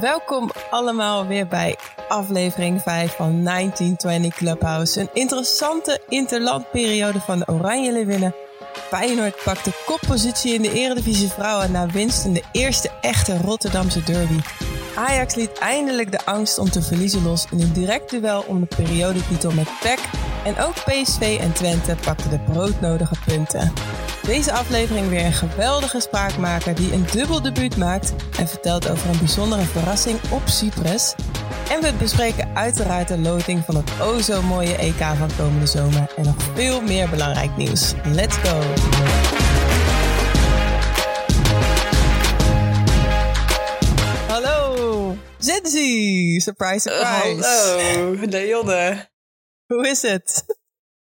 Welkom allemaal weer bij aflevering 5 van 1920 Clubhouse. Een interessante interlandperiode van de Oranje Leeuwinnen. Feyenoord pakt de koppositie in de Eredivisie Vrouwen na winst in de eerste echte Rotterdamse derby. Ajax liet eindelijk de angst om te verliezen los in een direct duel om de periodetitel met PEC. En ook PSV en Twente pakten de broodnodige punten. Deze aflevering weer een geweldige spraakmaker die een dubbel debuut maakt en vertelt over een bijzondere verrassing op Cyprus. En we bespreken uiteraard de loting van het o zo mooie EK van komende zomer en nog veel meer belangrijk nieuws. Let's go! Hallo, Zenzi! Surprise, surprise! hallo, Leonne. Hoe is het?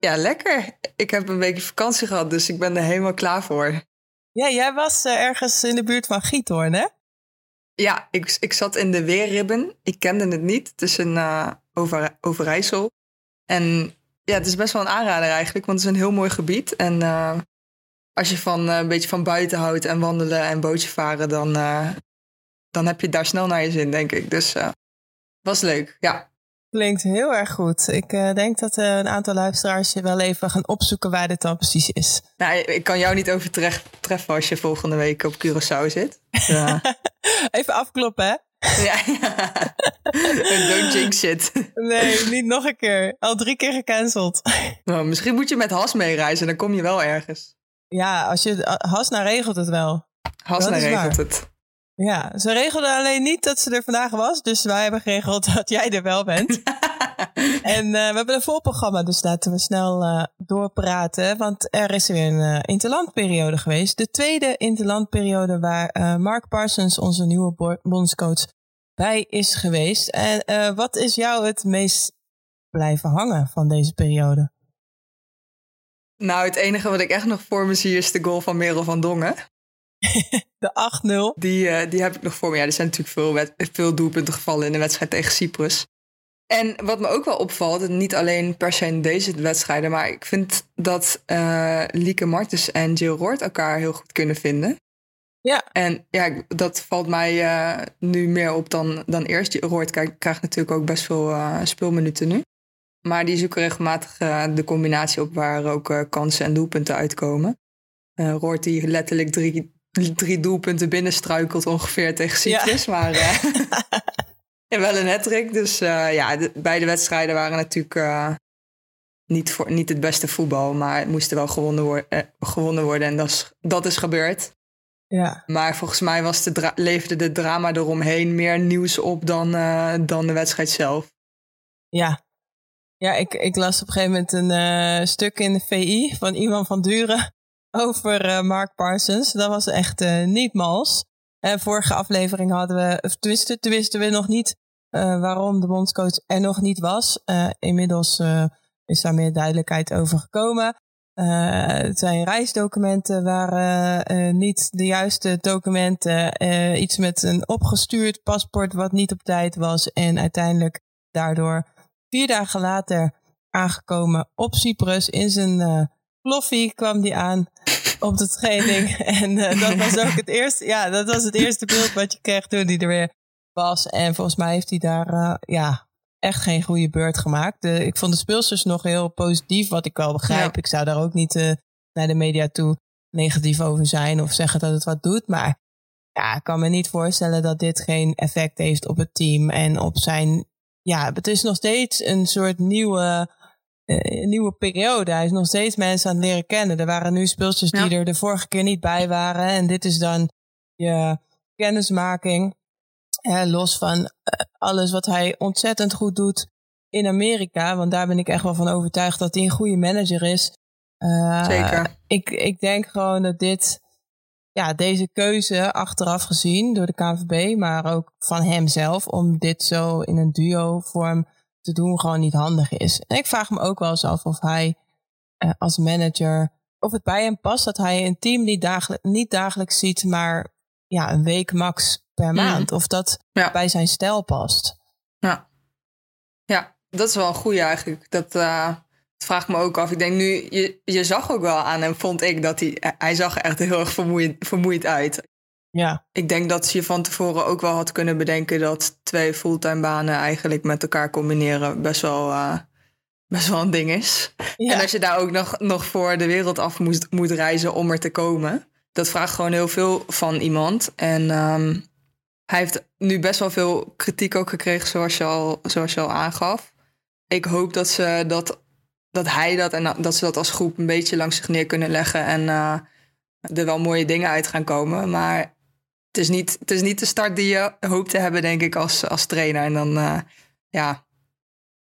Ja, lekker. Ik heb een weekje vakantie gehad, dus ik ben er helemaal klaar voor. Ja, jij was uh, ergens in de buurt van Giethoorn, hè? Ja, ik, ik zat in de Weerribben. Ik kende het niet. Het is een uh, over, Overijssel. En ja, het is best wel een aanrader eigenlijk, want het is een heel mooi gebied. En uh, als je van een beetje van buiten houdt en wandelen en bootje varen, dan, dan heb je daar snel naar je zin, denk ik. Dus was leuk, ja. Klinkt heel erg goed. Ik uh, denk dat uh, een aantal luisteraars je wel even gaan opzoeken waar dit dan precies is. Nou, ik kan jou niet overtreffen als je volgende week op Curaçao zit. Ja. even afkloppen, hè? ja, ja. Don't jinx it. Nee, niet nog een keer. Al drie keer gecanceld. Nou, misschien moet je met Has meereizen, dan kom je wel ergens. Ja, als je, Hasna regelt het wel. Hasna regelt waar. het. Ja, ze regelden alleen niet dat ze er vandaag was. Dus wij hebben geregeld dat jij er wel bent. en uh, we hebben een vol programma, dus laten we snel uh, doorpraten. Want er is weer een uh, interlandperiode geweest. De tweede interlandperiode waar Mark Parsons, onze nieuwe bondscoach, bij is geweest. En wat is jou het meest blijven hangen van deze periode? Nou, het enige wat ik echt nog voor me zie is de goal van Merel van Dongen. de 8-0. Die, uh, die heb ik nog voor me. Ja, er zijn natuurlijk veel, veel doelpunten gevallen in de wedstrijd tegen Cyprus. En wat me ook wel opvalt, niet alleen per se in deze wedstrijden, maar ik vind dat uh, Lieke Martens en Jill Roord elkaar heel goed kunnen vinden. Ja. En ja, dat valt mij uh, nu meer op dan, dan eerst. Roord krijgt natuurlijk ook best veel uh, speelminuten nu. Maar die zoeken regelmatig de combinatie op waar ook kansen en doelpunten uitkomen. Roord die letterlijk drie, drie doelpunten binnenstruikelt ongeveer tegen Cyprus. Ja. Maar uh, wel een hattrick. Dus uh, ja, de, beide wedstrijden waren natuurlijk uh, niet, voor, niet het beste voetbal. Maar het moest wel gewonnen, wor gewonnen worden. En dat is, dat is gebeurd. Ja. Maar volgens mij was de leverde de drama eromheen meer nieuws op dan, dan de wedstrijd zelf. Ja, ja, ik, ik las op een gegeven moment een uh, stuk in de VI van Ivan van Duren over uh, Mark Parsons. Dat was echt uh, niet mals. Vorige aflevering hadden we, of twisten, wisten we nog niet waarom de bondscoach er nog niet was. inmiddels is daar meer duidelijkheid over gekomen. zijn reisdocumenten waren niet de juiste documenten. iets met een opgestuurd paspoort wat niet op tijd was. En uiteindelijk daardoor vier dagen later aangekomen op Cyprus in zijn Ploffie kwam die aan op de training. En uh, dat was ook het eerste, ja, dat was het eerste beeld wat je kreeg toen hij er weer was. En volgens mij heeft hij daar, uh, ja, echt geen goede beurt gemaakt. De, ik vond de speelsters nog heel positief, wat ik wel begrijp. Ja. Ik zou daar ook niet uh, naar de media toe negatief over zijn of zeggen dat het wat doet. Maar ja, ik kan me niet voorstellen dat dit geen effect heeft op het team en op zijn. Ja, het is nog steeds een soort nieuwe een nieuwe periode. Hij is nog steeds mensen aan het leren kennen. Er waren nu speelsters die er de vorige keer niet bij waren. En dit is dan je kennismaking. Hè, los van alles wat hij ontzettend goed doet in Amerika. Want daar ben ik echt wel van overtuigd dat hij een goede manager is. Uh, Zeker. Ik, ik denk gewoon dat dit, ja, deze keuze achteraf gezien door de KNVB, maar ook van hemzelf, om dit zo in een duo vorm te doen gewoon niet handig is. En ik vraag me ook wel eens af of hij uh, als manager, of het bij hem past dat hij een team niet, dagelijk, niet dagelijks ziet, maar ja, een week max per maand. Of dat ja. bij zijn stijl past. Ja. ja, dat is wel een goede eigenlijk. Dat, uh, dat vraag me ook af. Ik denk nu, je, je zag ook wel aan hem, vond ik, dat hij, hij zag er echt heel erg vermoeid, vermoeid uit. Ja. Ik denk dat ze je van tevoren ook wel had kunnen bedenken dat twee fulltime banen eigenlijk met elkaar combineren best wel, uh, best wel een ding is. Ja. En als je daar ook nog, nog voor de wereld af moet, moet reizen om er te komen. Dat vraagt gewoon heel veel van iemand. En um, hij heeft nu best wel veel kritiek ook gekregen, zoals je al, zoals je al aangaf. Ik hoop dat, ze dat, dat hij dat en dat ze dat als groep een beetje langs zich neer kunnen leggen. En uh, er wel mooie dingen uit gaan komen. Maar het is niet, het is niet de start die je hoopt te hebben, denk ik, als, als trainer. En dan, uh, ja,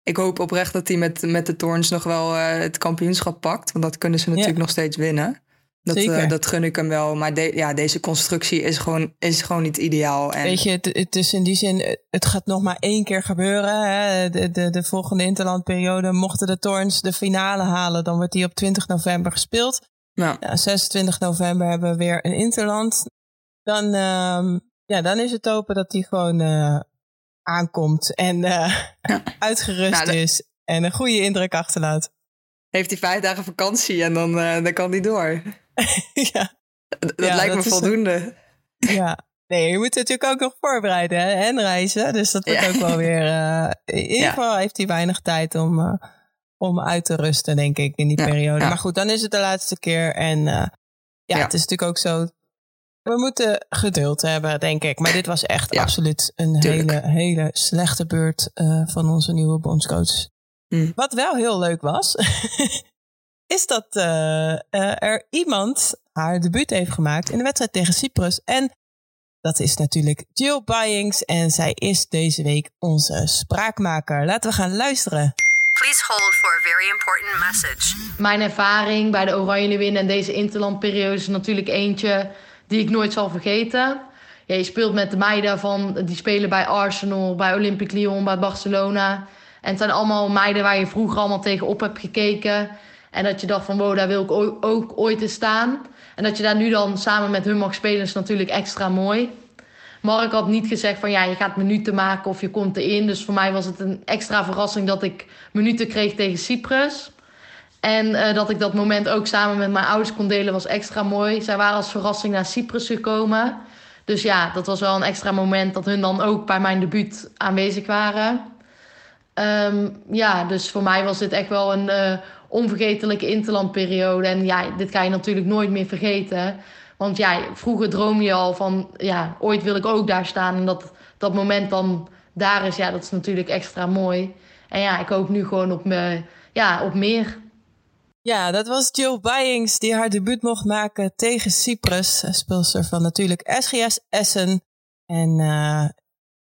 ik hoop oprecht dat hij met, met de Torns nog wel uh, het kampioenschap pakt. Want dat kunnen ze natuurlijk ja. nog steeds winnen. Dat, uh, dat gun ik hem wel. Maar de, ja, deze constructie is gewoon, is gewoon niet ideaal. En... Weet je, het, het is in die zin, het gaat nog maar één keer gebeuren. Hè? De, de, de volgende interlandperiode, mochten de Torns de finale halen, dan wordt die op 20 november gespeeld. Ja, 26 november hebben we weer een interland. Dan, uh, ja, dan is het hopen dat die gewoon uh, aankomt en ja. uitgerust nou, is en een goede indruk achterlaat. Heeft hij vijf dagen vakantie en dan, uh, dan kan hij door. ja. Dat, dat ja, lijkt dat me voldoende. Een... Ja. Nee, je moet natuurlijk ook nog voorbereiden hè? en reizen. Dus dat wordt ja. ook wel weer. Uh, in ieder geval heeft hij weinig tijd om, uh, om uit te rusten, denk ik, in die periode. Maar goed, dan is het de laatste keer. En uh, ja, het is natuurlijk ook zo. We moeten geduld hebben, denk ik. Maar dit was echt absoluut een tuurlijk. hele, hele slechte beurt van onze nieuwe bondscoach. Hm. Wat wel heel leuk was, is dat uh, uh, er iemand haar debuut heeft gemaakt in de wedstrijd tegen Cyprus. En dat is natuurlijk Jill Byings. En zij is deze week onze spraakmaker. Laten we gaan luisteren. Please hold for a very important message. Mijn ervaring bij de Oranje winnen en deze interlandperiode is natuurlijk eentje die ik nooit zal vergeten. Je speelt met de meiden van, die spelen bij Arsenal, bij Olympique Lyon, bij Barcelona. En het zijn allemaal meiden waar je vroeger allemaal tegenop hebt gekeken. En dat je dacht van wow, daar wil ik ook, ooit eens staan. En dat je daar nu dan samen met hun mag spelen is natuurlijk extra mooi. Mark had niet gezegd van ja, je gaat minuten maken of je komt erin. Dus voor mij was het een extra verrassing dat ik minuten kreeg tegen Cyprus. En uh, dat ik dat moment ook samen met mijn ouders kon delen was extra mooi. Zij waren als verrassing naar Cyprus gekomen. Dus ja, dat was wel een extra moment dat hun dan ook bij mijn debuut aanwezig waren. Um, ja, dus voor mij was dit echt wel een uh, onvergetelijke interlandperiode. En ja, dit ga je natuurlijk nooit meer vergeten. Want ja, vroeger droom je al van, ja, ooit wil ik ook daar staan. En dat dat moment dan daar is, ja, dat is natuurlijk extra mooi. En ja, ik hoop nu gewoon op, me, ja, op meer. Ja, dat was Jill Byings die haar debuut mocht maken tegen Cyprus. Speelster van natuurlijk SGS Essen. En uh,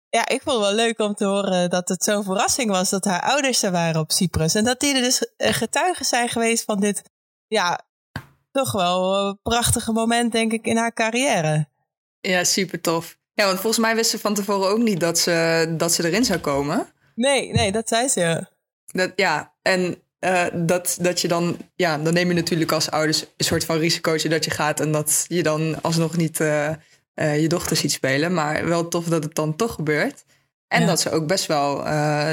ja, ik vond het wel leuk om te horen dat het zo'n verrassing was dat haar ouders er waren op Cyprus. En dat die er dus getuigen zijn geweest van dit, ja, toch wel prachtige moment, denk ik, in haar carrière. Ja, super tof. Ja, want volgens mij wist ze van tevoren ook niet dat ze, dat ze erin zou komen. Nee, nee, dat zei ze. Dat, ja, en uh, dat, dat je dan, ja, dan neem je natuurlijk als ouders een soort van risicootje dat je gaat en dat je dan alsnog niet uh, uh, je dochter ziet spelen. Maar wel tof dat het dan toch gebeurt. En ja. dat ze ook best wel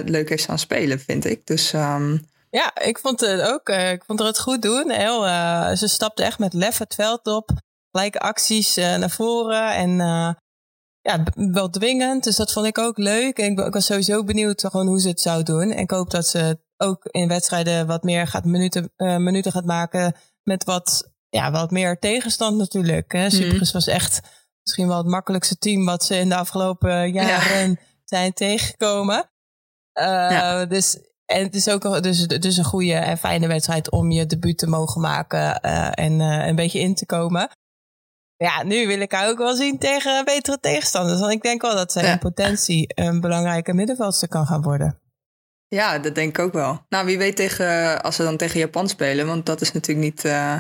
leuk heeft aan spelen, vind ik. Dus um, ja, ik vond het ook. Ik vond het goed doen. Heel, ze stapte echt met lef het veld op. Gelijke acties naar voren. En ja, wel dwingend. Dus dat vond ik ook leuk. En ik, ik was sowieso benieuwd gewoon hoe ze het zou doen. En ik hoop dat ze ook in wedstrijden wat meer gaat minuten, minuten gaat maken. Met wat, ja, wat meer tegenstand natuurlijk. Hè. Cyprus mm. was echt misschien wel het makkelijkste team wat ze in de afgelopen jaren ja. zijn tegengekomen. Ja. Dus en het is ook dus, dus een goede en fijne wedstrijd om je debuut te mogen maken uh, en een beetje in te komen. Ja, nu wil ik haar ook wel zien tegen betere tegenstanders. Want ik denk wel dat zij ja. in potentie een belangrijke middenveldster kan gaan worden. Ja, dat denk ik ook wel. Nou, wie weet tegen, als ze dan tegen Japan spelen. Want dat is natuurlijk niet, uh,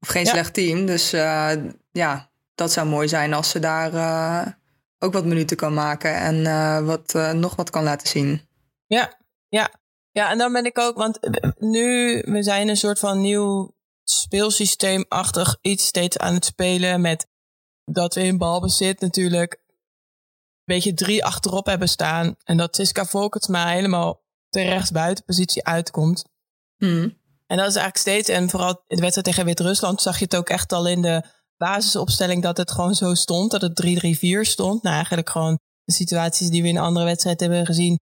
of geen ja. slecht team. Dus ja, dat zou mooi zijn als ze daar ook wat minuten kan maken. En wat, nog wat kan laten zien. Ja, ja. Ja, en dan ben ik ook, want nu, we zijn een soort van nieuw speelsysteemachtig iets steeds aan het spelen met dat we in balbezit natuurlijk een beetje drie achterop hebben staan en dat Siska Volkertsma helemaal de rechtsbuitenpositie uitkomt. Mm. En dat is eigenlijk steeds, en vooral in de wedstrijd tegen Wit-Rusland zag je het ook echt al in de basisopstelling dat het gewoon zo stond, dat het 3-3-4 stond. Nou, eigenlijk gewoon de situaties die we in andere wedstrijden hebben gezien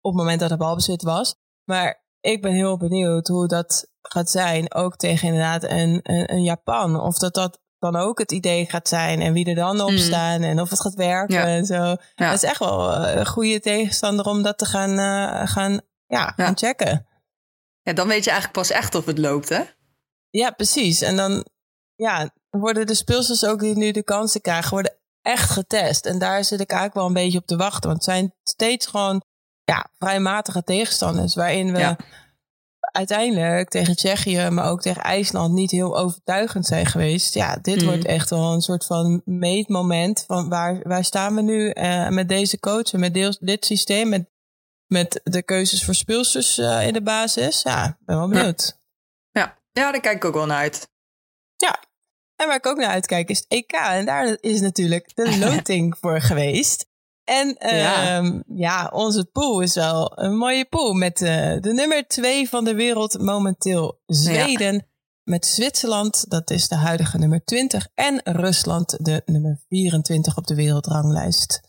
op het moment dat de balbezit was. Maar ik ben heel benieuwd hoe dat gaat zijn, ook tegen inderdaad een, een, een Japan. Of dat dat dan ook het idee gaat zijn en wie er dan op mm. staan en of het gaat werken en zo. Ja. Dat is echt wel een goede tegenstander om dat te gaan, uh, gaan, ja, gaan checken. Ja, dan weet je eigenlijk pas echt of het loopt, hè? Ja, precies. En dan ja, worden de speelsters ook die nu de kansen krijgen, worden echt getest. En daar zit ik eigenlijk wel een beetje op te wachten. Want het zijn steeds gewoon ja, vrij matige tegenstanders. Waarin we uiteindelijk tegen Tsjechië, maar ook tegen IJsland niet heel overtuigend zijn geweest. Ja, dit mhm. wordt echt wel een soort van meetmoment van waar, waar staan we nu uh, met deze coach en met deel, dit systeem, met, met de keuzes voor speelsters uh, in de basis. Ja, ben wel benieuwd. Ja. ja, daar kijk ik ook wel naar uit. Ja, en waar ik ook naar uitkijk is het EK. En daar is natuurlijk de loting voor geweest. En ja. Ehm, ja. onze pool is wel een mooie pool. Met uh, de nummer twee van de wereld momenteel Zweden. Met Zwitserland, dat is de huidige nummer 20. En Rusland, de nummer 24 op de wereldranglijst.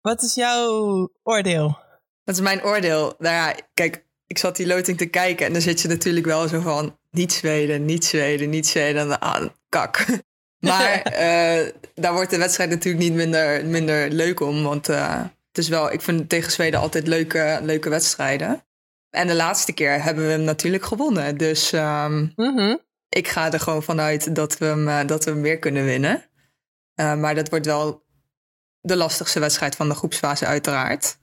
Wat is jouw oordeel? Wat is mijn oordeel? Nou ja, kijk, ik zat die loting te kijken en dan zit je natuurlijk wel zo van niet Zweden, niet Zweden, niet Zweden. Ah, kak. Maar uh, daar wordt de wedstrijd natuurlijk niet minder, minder leuk om. Want uh, het is wel, ik vind tegen Zweden altijd leuke, leuke wedstrijden. En de laatste keer hebben we hem natuurlijk gewonnen. Dus um, mm-hmm. ik ga er gewoon vanuit dat we hem, uh, dat we hem weer kunnen winnen. maar dat wordt wel de lastigste wedstrijd van de groepsfase, uiteraard.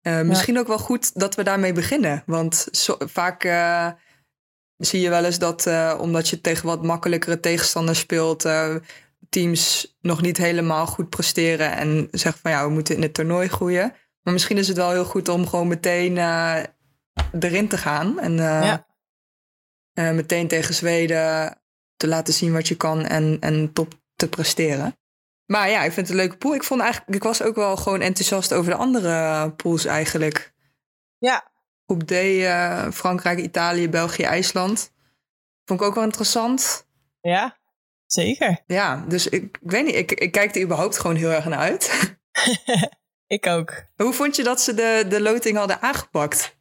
Ja. Misschien ook wel goed dat we daarmee beginnen. Want zo, vaak zie je wel eens dat uh, omdat je tegen wat makkelijkere tegenstanders speelt, uh, teams nog niet helemaal goed presteren en zeggen van ja, we moeten in het toernooi groeien. Maar misschien is het wel heel goed om gewoon meteen uh, erin te gaan en ja. meteen tegen Zweden te laten zien wat je kan en, en top te presteren. Maar ja, ik vind het een leuke pool. Ik vond eigenlijk, ik was ook wel gewoon enthousiast over de andere pools eigenlijk. Ja, Groep D, uh, Frankrijk, Italië, België, IJsland. Vond ik ook wel interessant. Ja, zeker. Ja, dus ik, ik weet niet, ik, ik kijk er überhaupt gewoon heel erg naar uit. ik ook. Hoe vond je dat ze de, de loting hadden aangepakt?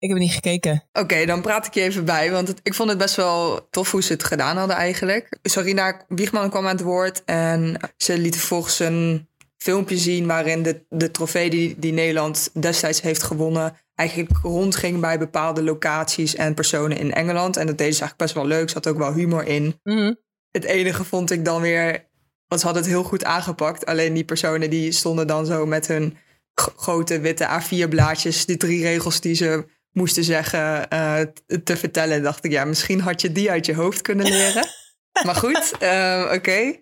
Ik heb niet gekeken. Oké, dan praat ik je even bij. Want het, ik vond het best wel tof hoe ze het gedaan hadden eigenlijk. Sarina Wiegman kwam aan het woord. En ze liet vervolgens een filmpje zien waarin de, de trofee die, die Nederland destijds heeft gewonnen eigenlijk rondging bij bepaalde locaties en personen in Engeland. En dat deden ze eigenlijk best wel leuk. Zat ook wel humor in. Mhm. Het enige vond ik dan weer, want ze hadden het heel goed aangepakt. Alleen die personen die stonden dan zo met hun grote witte A4-blaadjes, die drie regels die ze moesten zeggen, uh, te vertellen. dacht ik, ja, misschien had je die uit je hoofd kunnen leren. maar goed, uh, oké.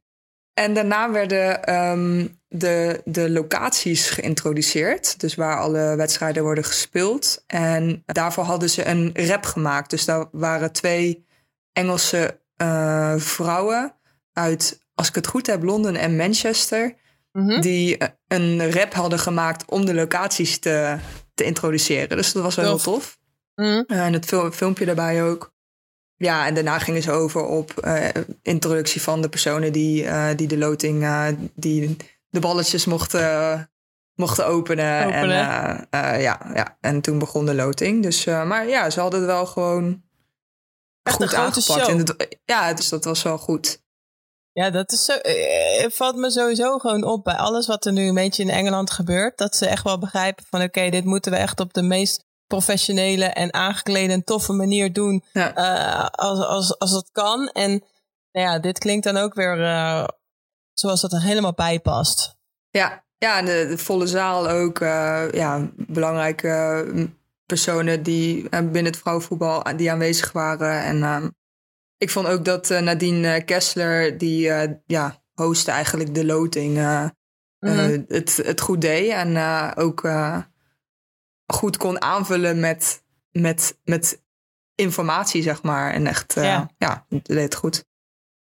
En daarna werden um, de, de locaties geïntroduceerd. Dus waar alle wedstrijden worden gespeeld. En daarvoor hadden ze een rap gemaakt. Dus daar waren twee Engelse uh, vrouwen uit, als ik het goed heb, Londen en Manchester. Mhm. Die een rap hadden gemaakt om de locaties te, te introduceren. Dus dat was wel heel tof. Mm en het filmpje daarbij ook. Ja, en daarna gingen ze over op uh, introductie van de personen die, die de loting, die de balletjes mochten, mochten openen. openen. En, ja, ja, en toen begon de loting. Dus, maar ja, ze hadden het wel gewoon Echt goed aangepakt. En het, ja, dus dat was wel goed. Ja, dat is zo. Het valt me sowieso gewoon op bij alles wat er nu een beetje in Engeland gebeurt. Dat ze echt wel begrijpen van oké, dit moeten we echt op de meest professionele en aangeklede en toffe manier doen ja. uh, als, als, als dat kan. En nou ja, dit klinkt dan ook weer uh, zoals dat er helemaal bij past. Ja, ja de, de volle zaal ook. Uh, ja, belangrijke personen die binnen het vrouwenvoetbal die aanwezig waren. En ik vond ook dat Nadine Kessler, die ja, hostte eigenlijk de loting, mm -hmm. het, het goed deed. En ook goed kon aanvullen met, met, met informatie, zeg maar. En echt, ja, ja deed het goed.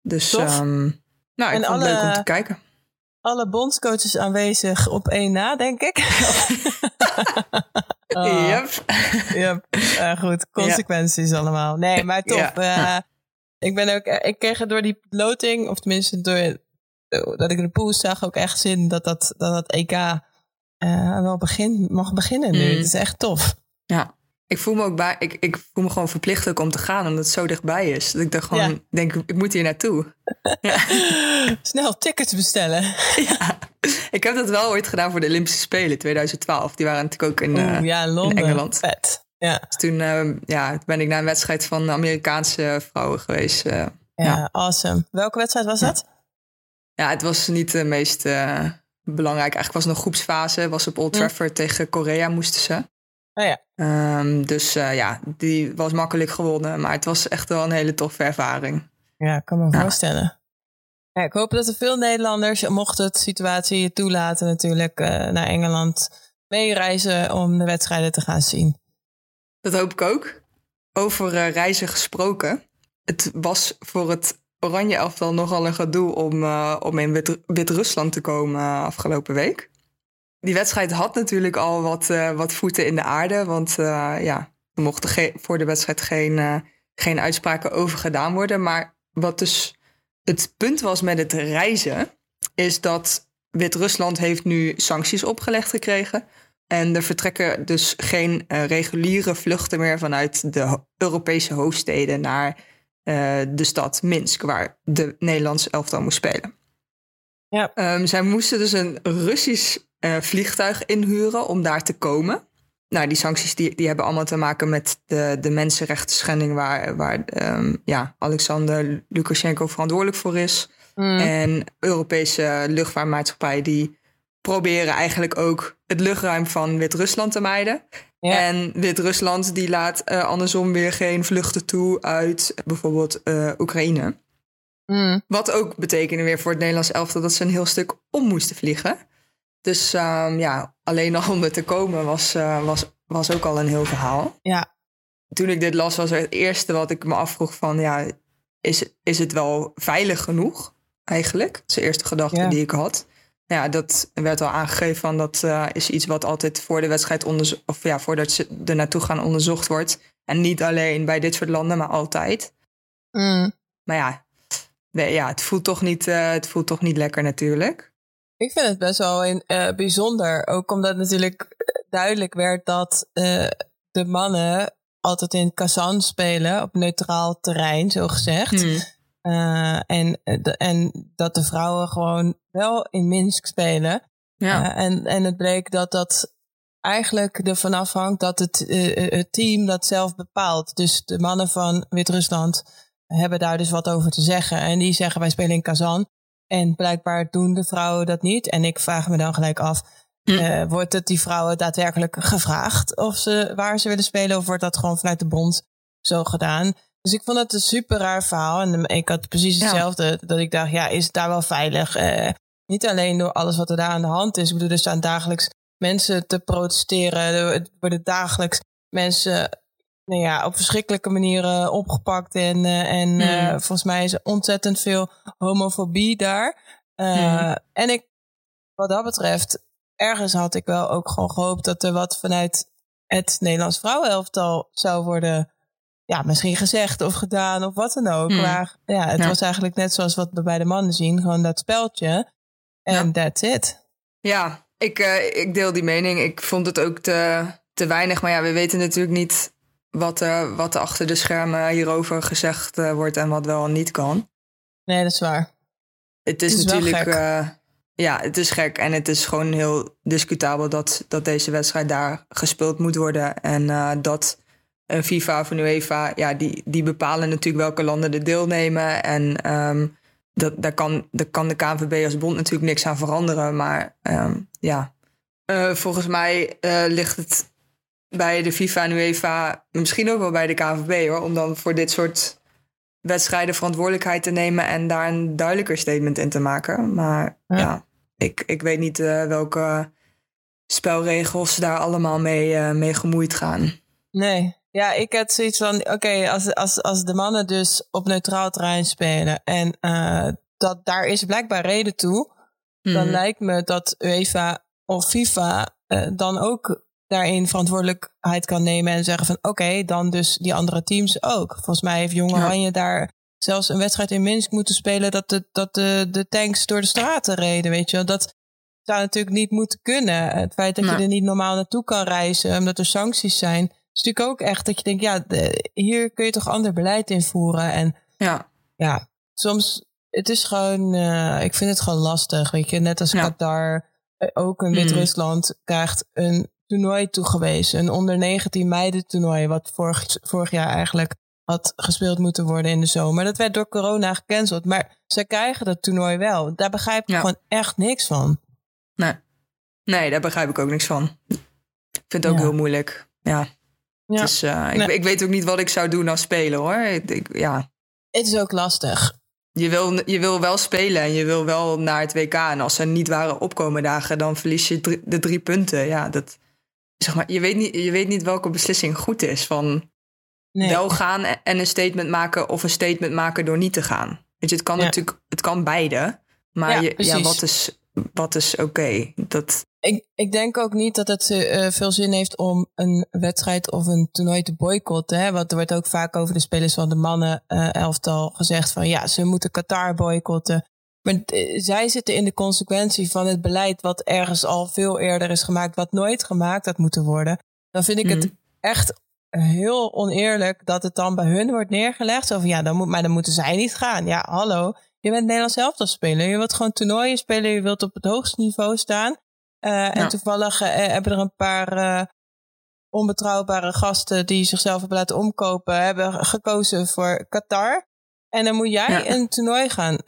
Dus, um, nou, ik en vond het leuk om te kijken. Alle bondscoaches aanwezig op één na, denk ik. oh. Yep. yep. Uh, goed, consequenties allemaal. Nee, maar tof. Uh, Ik ben ook, ik kreeg er door die loting, of tenminste door dat ik de pool zag, ook echt zin dat dat, dat, dat EK uh, wel begin, mag beginnen nu. Mm. Het is echt tof. Ja, ik voel me ook bij, ik, ik voel me gewoon verplicht ook om te gaan, omdat het zo dichtbij is. Dat ik dacht gewoon, ja. denk, ik moet hier naartoe. ja. Snel tickets bestellen. ja, ik heb dat wel ooit gedaan voor de Olympische Spelen 2012. Die waren natuurlijk ook in, uh, ja, Londen. in Engeland. Vet. Ja. Dus toen uh, ja, ben ik naar een wedstrijd van Amerikaanse vrouwen geweest. Uh, ja, ja, awesome. Welke wedstrijd was dat? Ja, het was niet de meest belangrijk. Eigenlijk was het een groepsfase. Was op Old Trafford tegen Korea moesten ze. Oh ja. Um, dus uh, ja, die was makkelijk gewonnen. Maar het was echt wel een hele toffe ervaring. Ja, ik kan me ja. voorstellen. Ja, ik hoop dat er veel Nederlanders, mocht het situatie toelaten natuurlijk, uh, naar Engeland meereizen om de wedstrijden te gaan zien. Dat hoop ik ook. Over uh, reizen gesproken. Het was voor het Oranje elftal nogal een gedoe om, om in Wit-Rusland te komen afgelopen week die wedstrijd had natuurlijk al wat, uh, wat voeten in de aarde. Want uh, ja, er mochten voor de wedstrijd geen, uh, geen uitspraken over gedaan worden. Maar wat dus het punt was met het reizen, is dat Wit-Rusland heeft nu sancties opgelegd gekregen. En er vertrekken dus geen reguliere vluchten meer vanuit de Europese hoofdsteden naar de stad Minsk, waar de Nederlandse elftal moest spelen. Ja. Um, zij moesten dus een Russisch uh, vliegtuig inhuren om daar te komen. Nou, die sancties die, die hebben allemaal te maken met de, de mensenrechten schending waar, waar um, ja, Alexander Lukashenko verantwoordelijk voor is. Mm. En Europese luchtvaartmaatschappijen die proberen eigenlijk ook het luchtruim van Wit-Rusland te mijden. Ja. En Wit-Rusland die laat uh, andersom weer geen vluchten toe uit bijvoorbeeld uh, Oekraïne. Mm. Wat ook betekende weer voor het Nederlands elftal dat ze een heel stuk om moesten vliegen. Dus um, ja, alleen al om er te komen was, uh, was, was ook al een heel verhaal. Ja. Toen ik dit las, was het eerste wat ik me afvroeg van... ja, is, is het wel veilig genoeg eigenlijk? Dat is de eerste gedachte Ja. die ik had. Ja, dat werd al aangegeven van dat uh, is iets wat altijd voor de wedstrijd onderzocht... of ja, voordat ze er naartoe gaan onderzocht wordt. En niet alleen bij dit soort landen, maar altijd. Mm. Maar ja, nee, ja het, voelt toch niet, uh, het voelt toch niet lekker natuurlijk. Ik vind het best wel in, uh, bijzonder. Ook omdat natuurlijk duidelijk werd dat uh, de mannen altijd in Kazan spelen, op neutraal terrein, zo gezegd. Hmm. Uh, en, de, en dat de vrouwen gewoon wel in Minsk spelen. Ja. en, en het bleek dat dat eigenlijk ervan afhangt dat het, het team dat zelf bepaalt. Dus de mannen van Wit-Rusland hebben daar dus wat over te zeggen. En die zeggen wij spelen in Kazan. En blijkbaar doen de vrouwen dat niet. En ik vraag me dan gelijk af, Hm. uh, wordt het die vrouwen daadwerkelijk gevraagd of ze, waar ze willen spelen? Of wordt dat gewoon vanuit de bond zo gedaan? Dus ik vond het een super raar verhaal. En ik had precies hetzelfde. Ja. Dat ik dacht, ja, is het daar wel veilig? Uh, niet alleen door alles wat er daar aan de hand is. Ik bedoel, er staan dagelijks mensen te protesteren. Er worden dagelijks mensen nou ja, op verschrikkelijke manieren opgepakt. En, uh, en Hmm. uh, volgens mij is er ontzettend veel homofobie daar. Uh, Hmm. En ik, wat dat betreft, ergens had ik wel ook gewoon gehoopt dat er wat vanuit het Nederlands vrouwenelftal zou worden. Ja, misschien gezegd of gedaan of wat dan ook. Hmm. Maar ja, het Ja. was eigenlijk net zoals wat we bij de mannen zien. Gewoon dat speltje. En Ja. that's it. Ja, ik, uh, ik deel die mening. Ik vond het ook te, te weinig. Maar ja, we weten natuurlijk niet wat, uh, wat er achter de schermen hierover gezegd uh, wordt en wat wel en niet kan. Nee, dat is waar. Het is, Het is wel natuurlijk. Uh, ja, het is gek. En het is gewoon heel discutabel dat, dat deze wedstrijd daar gespeeld moet worden. En dat een FIFA of een UEFA, ja, die, die bepalen natuurlijk welke landen er deelnemen. En um, dat, daar, kan, daar kan de KNVB als bond natuurlijk niks aan veranderen. Maar um, ja, volgens mij ligt het bij de FIFA en UEFA, misschien ook wel bij de KNVB hoor, om dan voor dit soort wedstrijden verantwoordelijkheid te nemen en daar een duidelijker statement in te maken. Maar ja, ja ik, ik weet niet uh, welke spelregels daar allemaal mee, uh, mee gemoeid gaan. Nee, ja, ik had zoiets van: oké, okay, als, als, als de mannen dus op neutraal terrein spelen en uh, dat daar is blijkbaar reden toe, Mhm. mm. dan lijkt me dat UEFA of FIFA dan ook daarin verantwoordelijkheid kan nemen en zeggen van oké, okay, dan dus die andere teams ook. Volgens mij heeft Jong Oranje ja. daar zelfs een wedstrijd in Minsk moeten spelen dat de, dat de, de tanks door de straten reden, weet je wel. Dat zou natuurlijk niet moeten kunnen. Het feit dat je er niet normaal naartoe kan reizen, omdat er sancties zijn, is natuurlijk ook echt dat je denkt, ja, hier kun je toch ander beleid invoeren. En ja, ja soms, het is gewoon, uh, ik vind het gewoon lastig, weet je. Net als Qatar, eh, ook een Wit-Rusland krijgt een toernooi toegewezen. Een onder 19 meiden toernooi, wat vorig, vorig jaar eigenlijk had gespeeld moeten worden in de zomer. Dat werd door corona gecanceld. Maar ze krijgen dat toernooi wel. Daar begrijp ik gewoon echt niks van. Nee. nee, daar begrijp ik ook niks van. Ik vind het ook heel moeilijk. Ja. ja. Dus, uh, ik, ik, weet ook niet wat ik zou doen als speler hoor. Ik, ja. Het is ook lastig. Je wil, je wil wel spelen en je wil wel naar het WK. En als er niet waren opkomen dagen, dan verlies je de drie punten. Ja, dat, zeg maar, je, weet niet, je weet niet welke beslissing goed is. Van nee. wel gaan en een statement maken of een statement maken door niet te gaan. Weet je, het kan natuurlijk, het kan beide. Maar ja, je, ja, wat is, wat is oké? Dat... Ik, ik denk ook niet dat het uh, veel zin heeft om een wedstrijd of een toernooi te boycotten. Hè? Want er wordt ook vaak over de spelers van de mannen uh, elftal gezegd van ja, ze moeten Qatar boycotten. Maar eh, zij zitten in de consequentie van het beleid wat ergens al veel eerder is gemaakt, wat nooit gemaakt had moeten worden. Dan vind ik het mhm. echt heel oneerlijk dat het dan bij hun wordt neergelegd. Zo van ja, dan moet, maar dan moeten zij niet gaan. Ja, hallo. Je bent Nederlands zelf speler. Je wilt gewoon toernooien spelen. Je wilt op het hoogste niveau staan. Uh, En toevallig uh, hebben er een paar uh, onbetrouwbare gasten die zichzelf hebben laten omkopen, hebben gekozen voor Qatar. En dan moet jij een toernooi gaan,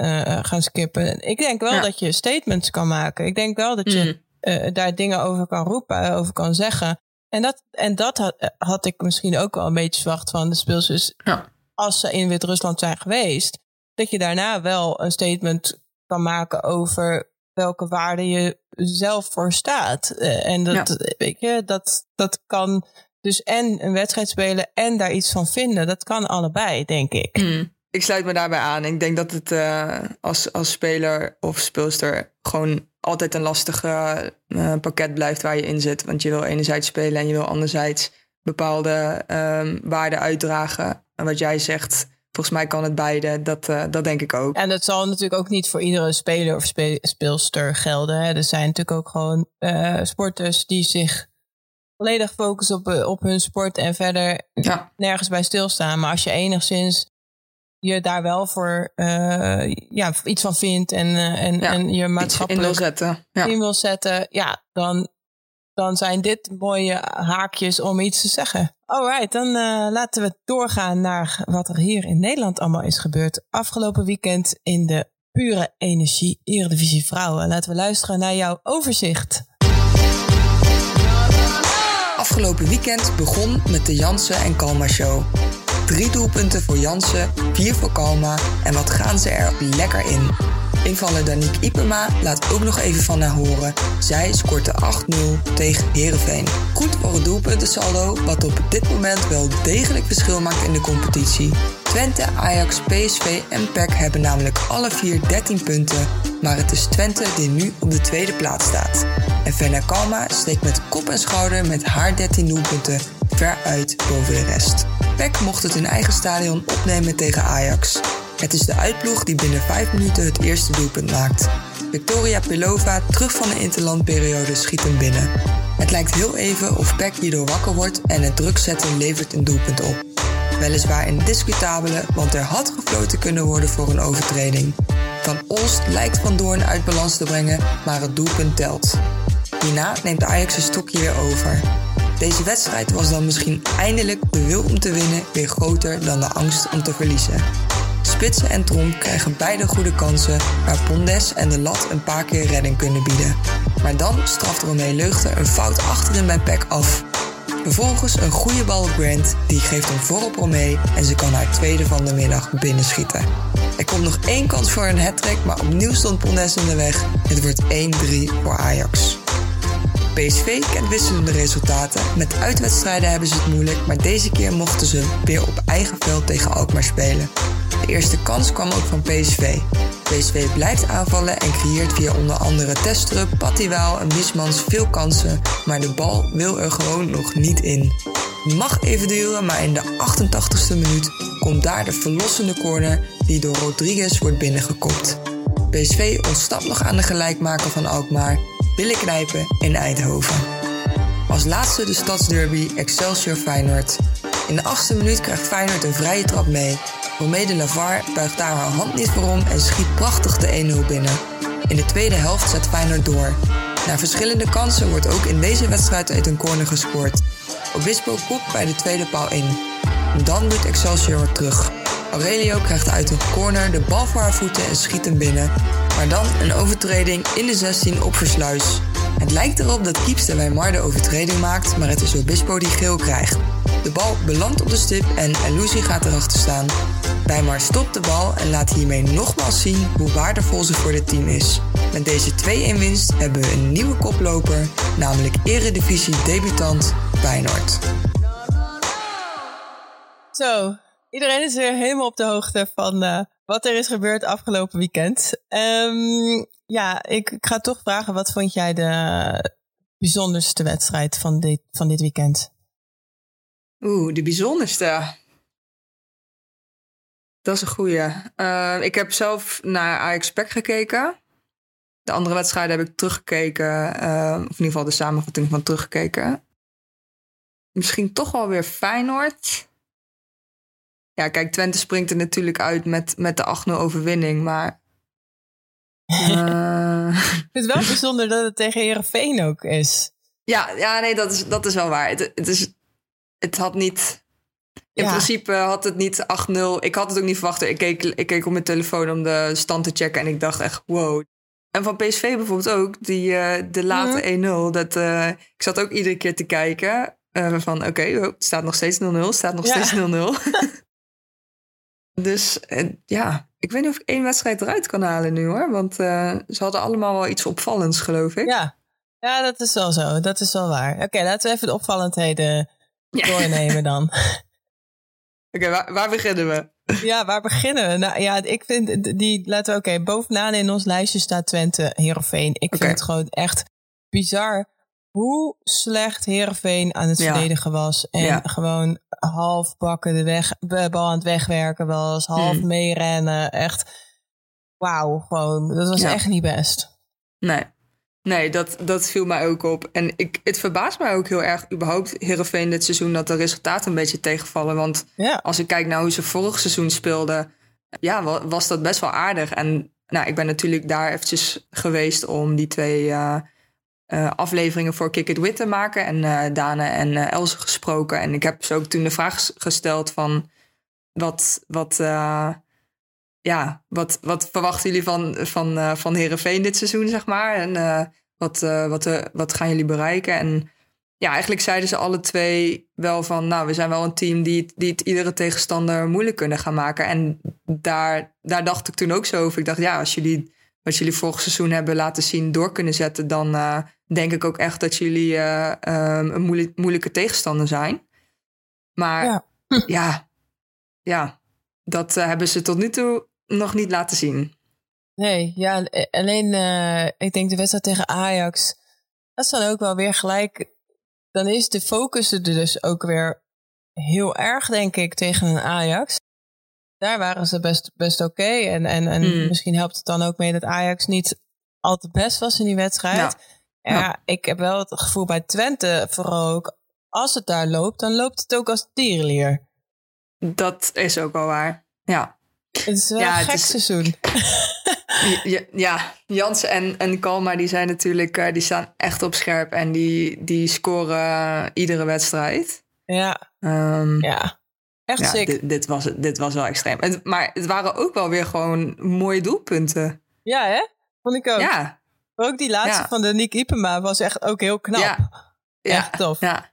gaan skippen. Ik denk wel dat je statements kan maken. Ik denk wel dat je mm. daar dingen over kan roepen, over kan zeggen. En dat, en dat had, had ik misschien ook wel een beetje verwacht van de speelsters. Ja. Als ze in Wit-Rusland zijn geweest, dat je daarna wel een statement kan maken over welke waarde je zelf voor staat. Uh, en dat, weet je, dat, dat kan dus en een wedstrijd spelen en daar iets van vinden. Dat kan allebei, denk ik. Mm. Ik sluit me daarbij aan. Ik denk dat het uh, als, als speler of speelster gewoon altijd een lastige uh, pakket blijft waar je in zit. Want je wil enerzijds spelen en je wil anderzijds bepaalde um, waarden uitdragen. En wat jij zegt, volgens mij kan het beide. Dat, uh, dat denk ik ook. En dat zal natuurlijk ook niet voor iedere speler of spe speelster gelden. Hè. Er zijn natuurlijk ook gewoon sporters die zich volledig focussen op, op hun sport en verder ja. nergens bij stilstaan. Maar als je enigszins je daar wel voor uh, ja, iets van vindt en, uh, en, ja, en je maatschappelijk in wil zetten, ja. in wil zetten, ja, dan, dan zijn dit mooie haakjes om iets te zeggen. Alright, dan uh, laten we doorgaan naar wat er hier in Nederland allemaal is gebeurd. Afgelopen weekend in de Pure Energie Eredivisie Vrouwen. Laten we luisteren naar jouw overzicht. Afgelopen weekend begon met de Jansen en Kalma Show. Drie doelpunten voor Jansen, vier voor Kalma en wat gaan ze er lekker in. Invaller Danique Ipema laat ook nog even van haar horen. Zij scoort de 8-0 tegen Herenveen. Goed voor het doelpuntensaldo, wat op dit moment wel degelijk verschil maakt in de competitie. Twente, Ajax, PSV en PEC hebben namelijk alle vier 13 punten, maar het is Twente die nu op de tweede plaats staat. En Fenna Kalma steekt met kop en schouder met haar 13 doelpunten ver uit boven de rest. PEC mocht het in eigen stadion opnemen tegen Ajax. Het is de uitploeg die binnen 5 minuten het eerste doelpunt maakt. Victoria Pelova, terug van de interlandperiode, schiet hem binnen. Het lijkt heel even of PEC hierdoor wakker wordt en het druk zetten levert een doelpunt op. Weliswaar een discutabele, want er had gefloten kunnen worden voor een overtreding. Van Olst lijkt Van Doorn uit balans te brengen, maar het doelpunt telt. Hierna neemt Ajax een stokje weer over. Deze wedstrijd was dan misschien eindelijk de wil om te winnen weer groter dan de angst om te verliezen. Spitsen en Tromp krijgen beide goede kansen waar Pondes en de Lat een paar keer redding kunnen bieden. Maar dan straft Romee Leugter een fout achterin bij Peck af. Vervolgens een goede bal op Grant, die geeft een voorop Romee en ze kan haar tweede van de middag binnenschieten. Er komt nog één kans voor een hat maar opnieuw stond Pondes in de weg. Het wordt 1-3 voor Ajax. PSV kent wisselende resultaten. Met uitwedstrijden hebben ze het moeilijk, maar deze keer mochten ze weer op eigen veld tegen Alkmaar spelen. De eerste kans kwam ook van PSV. PSV blijft aanvallen en creëert via onder andere Testrup, Pattiwaal en Wismans veel kansen, maar de bal wil er gewoon nog niet in. mag even duren, maar in de 88ste minuut komt daar de verlossende corner die door Rodriguez wordt binnengekopt. PSV ontsnapt nog aan de gelijkmaker van Alkmaar, Billenknijpen in Eindhoven. Als laatste de stadsderby Excelsior Feyenoord. In de achtste minuut krijgt Feyenoord een vrije trap mee. Romee Lavar buigt daar haar hand niet voor om en schiet prachtig de 1-0 binnen. In de tweede helft zet Feyenoord door. Na verschillende kansen wordt ook in deze wedstrijd uit een corner gescoord. Obispo kopt bij de tweede paal in. Dan doet Excelsior terug. Aurelio krijgt uit een corner de bal voor haar voeten en schiet hem binnen. Maar dan een overtreding in de 16 op Versluis. Het lijkt erop dat Kiepster Weimar de overtreding maakt, maar het is Obispo die geel krijgt. De bal belandt op de stip en Elusi gaat erachter staan. Weimar stopt de bal en laat hiermee nogmaals zien hoe waardevol ze voor het team is. Met deze 2-1 winst hebben we een nieuwe koploper, namelijk Eredivisie debutant Feyenoord. Zo, iedereen is weer helemaal op de hoogte van uh, wat er is gebeurd afgelopen weekend. Um, ja, ik, ik, ga toch vragen, wat vond jij de bijzonderste wedstrijd van dit, van dit weekend? Oeh, de bijzonderste. Dat is een goeie. Uh, ik heb zelf naar Ajax Pack gekeken. De andere wedstrijden heb ik teruggekeken. Uh, of in ieder geval de samenvatting van teruggekeken. Misschien toch wel weer Feyenoord. Ja, kijk, Twente springt er natuurlijk uit met, met de 8-0 overwinning. Maar uh... vind het wel bijzonder dat het tegen Herenveen ook is. Ja, ja nee, dat is, dat is wel waar. Het, het, is, het had niet. In ja. principe had het niet 8-0. Ik had het ook niet verwacht. Ik keek, ik keek op mijn telefoon om de stand te checken. En ik dacht echt, wow. En van PSV bijvoorbeeld ook, die, uh, de late mm. 1-0. Dat, uh, ik zat ook iedere keer te kijken. Uh, van oké, okay, oh, het staat nog steeds 0-0. Het staat nog ja. steeds 0-0. dus ja, ik weet niet of ik één wedstrijd eruit kan halen nu hoor. Want uh, ze hadden allemaal wel iets opvallends, geloof ik. Ja, ja dat is wel zo. Dat is wel waar. Oké, laten we even de opvallendheden ja. doornemen dan. Oké, okay, waar, waar, beginnen we? Ja, waar beginnen we? Nou ja, ik vind die, laten we, oké, okay, bovenaan in ons lijstje staat Twente, Heerenveen. Ik vind het gewoon echt bizar hoe slecht Heerenveen aan het ja. verdedigen was. En ja. gewoon half bakken de, weg, de bal aan het wegwerken was. Half hmm. meerennen. Echt, wauw, gewoon. Dat was ja. echt niet best. Nee. Nee, dat, dat viel mij ook op. En ik, het verbaast mij ook heel erg, überhaupt, Heerenveen dit seizoen, dat de resultaten een beetje tegenvallen. Want als ik kijk naar hoe ze vorig seizoen speelden, ja, was dat best wel aardig. En nou, ik ben natuurlijk daar eventjes geweest om die twee uh, uh, afleveringen voor Kick It Wit te maken. En uh, Dane en uh, Else gesproken. En ik heb ze ook toen de vraag gesteld van... wat, wat, ja, wat, wat verwachten jullie van, van, van Heerenveen dit seizoen, zeg maar? En wat, wat, wat gaan jullie bereiken? En ja, eigenlijk zeiden ze alle twee wel van... nou, we zijn wel een team die, die het iedere tegenstander moeilijk kunnen gaan maken. En daar, daar dacht ik toen ook zo over. Ik dacht, ja, als jullie wat jullie vorig seizoen hebben laten zien door kunnen zetten... dan denk ik ook echt dat jullie uh, um, een moeilijk, moeilijke tegenstander zijn. Maar ja, ja, ja, dat uh, hebben ze tot nu toe nog niet laten zien. Nee, ja, alleen ik denk de wedstrijd tegen Ajax, dat is dan ook wel weer gelijk. Dan is de focus er dus ook weer heel erg, denk ik, tegen een Ajax. Daar waren ze best, best oké. Okay. En, en, en mm. misschien helpt het dan ook mee dat Ajax niet altijd best was in die wedstrijd. Ja. Ja, ik heb wel het gevoel bij Twente vooral ook, als het daar loopt, dan loopt het ook als tierenlier. Dat is ook wel waar, ja. Het is wel ja, een gek is... seizoen. ja, ja, Jansen en, en Kalma die zijn natuurlijk, uh, die staan echt op scherp en die, die scoren iedere wedstrijd. Ja, um, ja. Echt ja, dit, dit, was, dit was wel extreem. Maar het waren ook wel weer gewoon mooie doelpunten. Ja, hè? Vond ik ook. Ja, ook die laatste van de Nick Ipema was echt ook heel knap. Ja. Echt tof. Ja.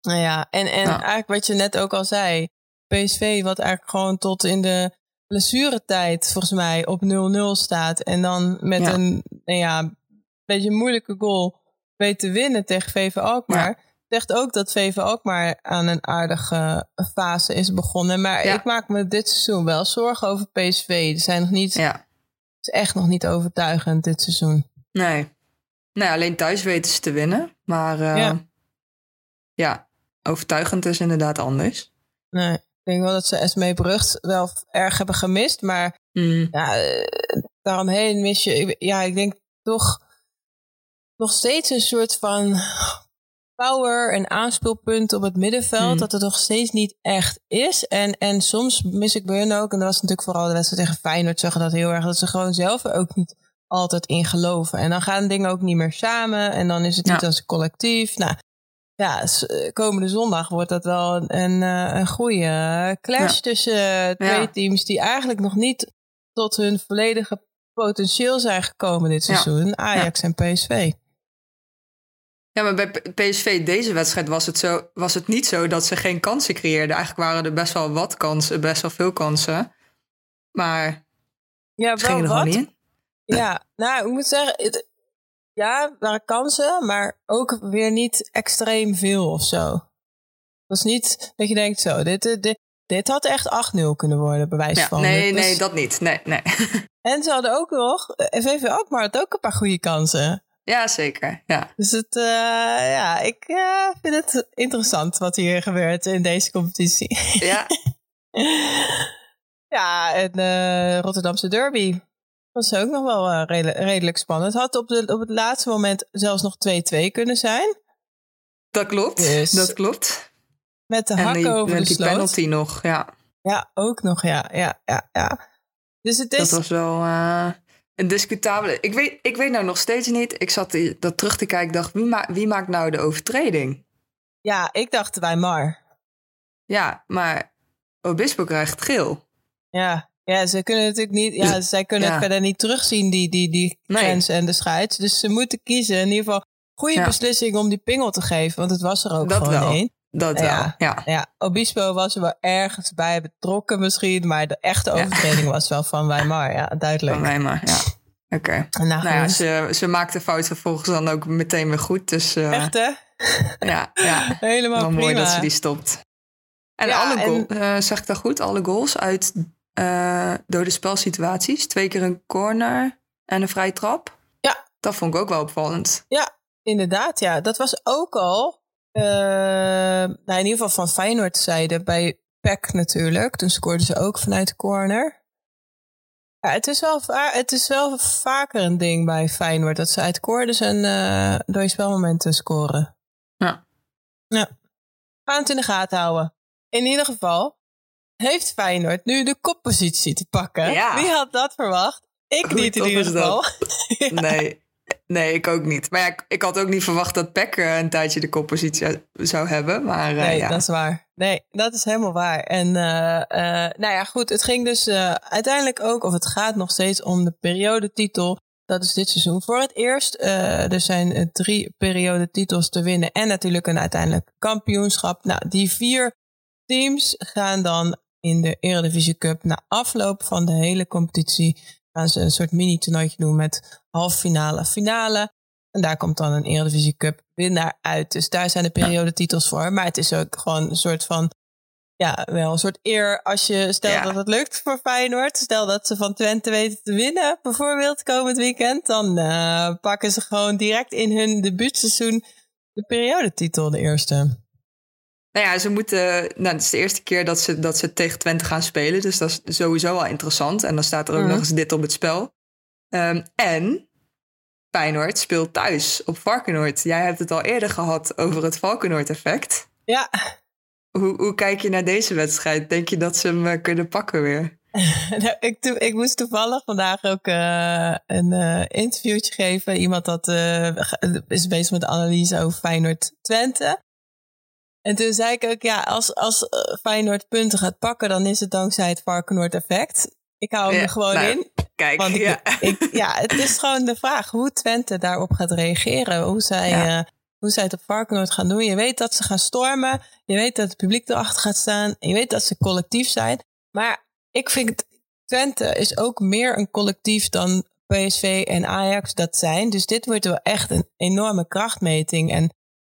Nou ja, en, en eigenlijk wat je net ook al zei. PSV wat eigenlijk gewoon tot in de blessuretijd volgens mij op 0-0 staat. En dan met een nou ja, beetje moeilijke goal weet te winnen tegen VV Alkmaar. Zegt ook dat VV Alkmaar aan een aardige fase is begonnen. Maar ik maak me dit seizoen wel zorgen over PSV. Ze zijn nog niet... Ja. is echt nog niet overtuigend dit seizoen. Nee. Nou, alleen thuis weten ze te winnen. Maar uh, ja. ja. overtuigend is inderdaad anders. Nee, ik denk wel dat ze Esmee Brugt wel erg hebben gemist. Maar Mm. ja, eh, daaromheen mis je... Ja, ik denk toch nog steeds een soort van power en aanspeelpunt op het middenveld. Mm. Dat het nog steeds niet echt is. En, en soms mis ik bij hun ook, en dat was natuurlijk vooral de wedstrijd tegen Feyenoord, zeggen dat heel erg, dat ze gewoon zelf er ook niet altijd in geloven. En dan gaan dingen ook niet meer samen. En dan is het niet als collectief. Nou, ja, eh, komende zondag wordt dat wel een, een, eh, een goede clash Ja. tussen eh, twee Ja. teams die eigenlijk nog niet tot hun volledige potentieel zijn gekomen dit seizoen. Ajax en PSV. Ja, maar bij PSV deze wedstrijd was het, zo, was het niet zo dat ze geen kansen creëerden. Eigenlijk waren er best wel wat kansen, best wel veel kansen. Maar Ja, gingen wel er gewoon niet in. Ja, nou, ik moet zeggen, het, ja, er waren kansen, maar ook weer niet extreem veel of zo. Het was niet dat je denkt, zo, dit, dit, dit, had echt 8-0 kunnen worden, bij wijze Ja, van. nee, Het nee, dat niet. Nee, nee. En ze hadden ook nog, eh, VV Alkmaar had ook een paar goede kansen. Ja, zeker. Ja. Dus het, eh, ja, ik eh, vind het interessant wat hier gebeurt in deze competitie. Ja, ja, en eh, Rotterdamse derby was ook nog wel redelijk, redelijk spannend. Het had op, de, op het laatste moment zelfs nog 2-2 kunnen zijn. dat klopt. Dus- Dat klopt. Met de die, over met de die sloot. penalty nog, ja. Ja, ook nog, ja. ja, ja, ja. Dus het Dat is... was wel een discutabele. Ik weet, ik weet nou nog steeds niet. Ik zat dat terug te kijken. Dacht, wie, ma wie maakt nou de overtreding? Ja, ik dacht bij Mar. Ja, maar Obispo krijgt geel. Ja. ja, ze kunnen natuurlijk niet... Ja, zij kunnen Ja. het verder niet terugzien, die, die, die Nee. grens en de scheids. Dus ze moeten kiezen. In ieder geval, goede Ja. beslissing om die pingel te geven. Want het was er ook Dat gewoon wel. één. Dat wel, ja. Ja, Obispo was er wel ergens bij betrokken misschien. Maar de echte overtreding was wel van Weimar. Ja, duidelijk. Van maar, ja. Oké. Nou, Nou ja, ze, ze maakte de fout vervolgens dan ook meteen weer goed. Dus eh, Echt hè? ja, ja. Helemaal prima. mooi dat ze die stopt. En Ja, alle goals, en- zeg ik dat goed? Alle goals uit eh dode spelsituaties. Twee keer een corner en een vrije trap. Ja. Dat vond ik ook wel opvallend. Inderdaad, ja. Dat was ook al, eh, nou in ieder geval van Feyenoord zijde, bij PEC natuurlijk. Toen scoorden ze ook vanuit de corner. Ja, het is wel, het is wel vaker een ding bij Feyenoord, dat ze uit corners en eh door je spelmomenten scoren. Ja. Ja. Gaan het in de gaten houden. In ieder geval heeft Feyenoord nu de koppositie te pakken. Ja. Wie had dat verwacht? Ik niet in ieder geval. Nee. Nee, ik ook niet. Maar ja, ik, ik had ook niet verwacht dat Peck eh, een tijdje de koppositie zou hebben. Maar eh, Nee, ja. dat is waar. Nee, dat is helemaal waar. En eh, eh, nou ja, goed. Het ging dus eh, uiteindelijk ook, of het gaat nog steeds om de periodetitel. Dat is dit seizoen voor het eerst. Eh, er zijn eh, drie periodetitels te winnen. En natuurlijk een uiteindelijk kampioenschap. Nou, die vier teams gaan dan in de Eredivisie Cup na afloop van de hele competitie gaan ze een soort mini-toernooitje doen met halve finale, finale. En daar komt dan een Eredivisie Cup winnaar uit. Dus daar zijn de periodetitels voor. Maar het is ook gewoon een soort van, ja, wel een soort eer als je, stel Ja. dat het lukt voor Feyenoord. Stel dat ze van Twente weten te winnen, bijvoorbeeld komend weekend. Dan eh, pakken ze gewoon direct in hun debuutseizoen de periodetitel, de eerste. Nou ja, ze moeten. Nou, het is de eerste keer dat ze, dat ze tegen Twente gaan spelen. Dus dat is sowieso al interessant. En dan staat er ook Mhm. nog eens dit op het spel. Ehm, en Feyenoord speelt thuis op Varkenoord. Jij hebt het al eerder gehad over het Valkenoord-effect. Ja, Hoe, hoe kijk je naar deze wedstrijd? Denk je dat ze hem eh, kunnen pakken weer? Nou, ik, to- ik moest toevallig vandaag ook eh, een interviewtje geven. Iemand dat is bezig met de analyse over Feyenoord Twente. En toen zei ik ook, ja, als, als eh, Feyenoord punten gaat pakken, dan is het dankzij het Varkenoord effect. Ik hou hem Ja, er gewoon nou, in. Kijk, Want ik, ja. ik, ja, het is gewoon de vraag hoe Twente daarop gaat reageren. Hoe zij, Ja. eh, hoe zij het op Varkenoord gaan doen. Je weet dat ze gaan stormen. Je weet dat het publiek erachter gaat staan. Je weet dat ze collectief zijn. Maar ik vind Twente is ook meer een collectief dan PSV en Ajax dat zijn. Dus dit wordt wel echt een enorme krachtmeting. En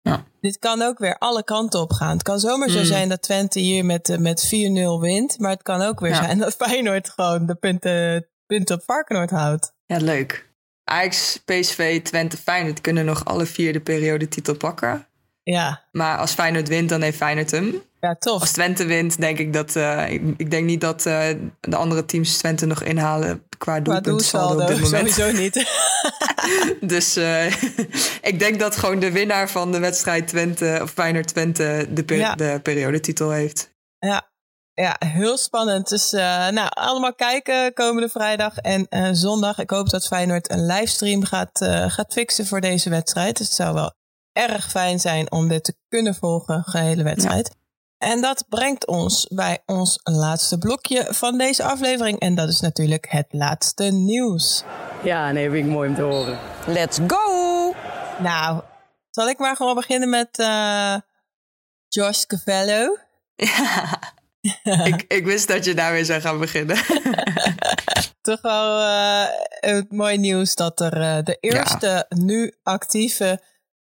Ja. dit kan ook weer alle kanten op gaan. Het kan zomaar zo Mm. zijn dat Twente hier met, eh, met 4-0 wint. Maar het kan ook weer Ja. zijn dat Feyenoord gewoon de punten, punten op Varkenoord houdt. Ja, leuk. Ajax, PSV, Twente, Feyenoord kunnen nog alle vier de periodetitel pakken. Ja. Maar als Feyenoord wint, dan heeft Feyenoord hem. Ja, tof. Als Twente wint, denk ik dat... Uh, ik, ik, denk niet dat uh, de andere teams Twente nog inhalen qua dit moment. Sowieso niet. dus uh, ik denk dat gewoon de winnaar van de wedstrijd Twente... of Feyenoord-Twente de, per ja. de periodetitel heeft. Ja, ja, heel spannend. Dus uh, nou, allemaal kijken komende vrijdag en uh, zondag. Ik hoop dat Feyenoord een livestream gaat, uh, gaat fixen voor deze wedstrijd. Dus het zou wel erg fijn zijn om dit te kunnen volgen, de hele wedstrijd. Ja. En dat brengt ons bij ons laatste blokje van deze aflevering. En dat is natuurlijk het laatste nieuws. Ja, nee, vind ik mooi om te horen. Let's go! Nou, zal ik maar gewoon beginnen met Josh Cavallo? Ja. ik, ik wist dat je daarmee zou gaan beginnen. Toch wel uh, het mooi nieuws dat er uh, de eerste ja. nu actieve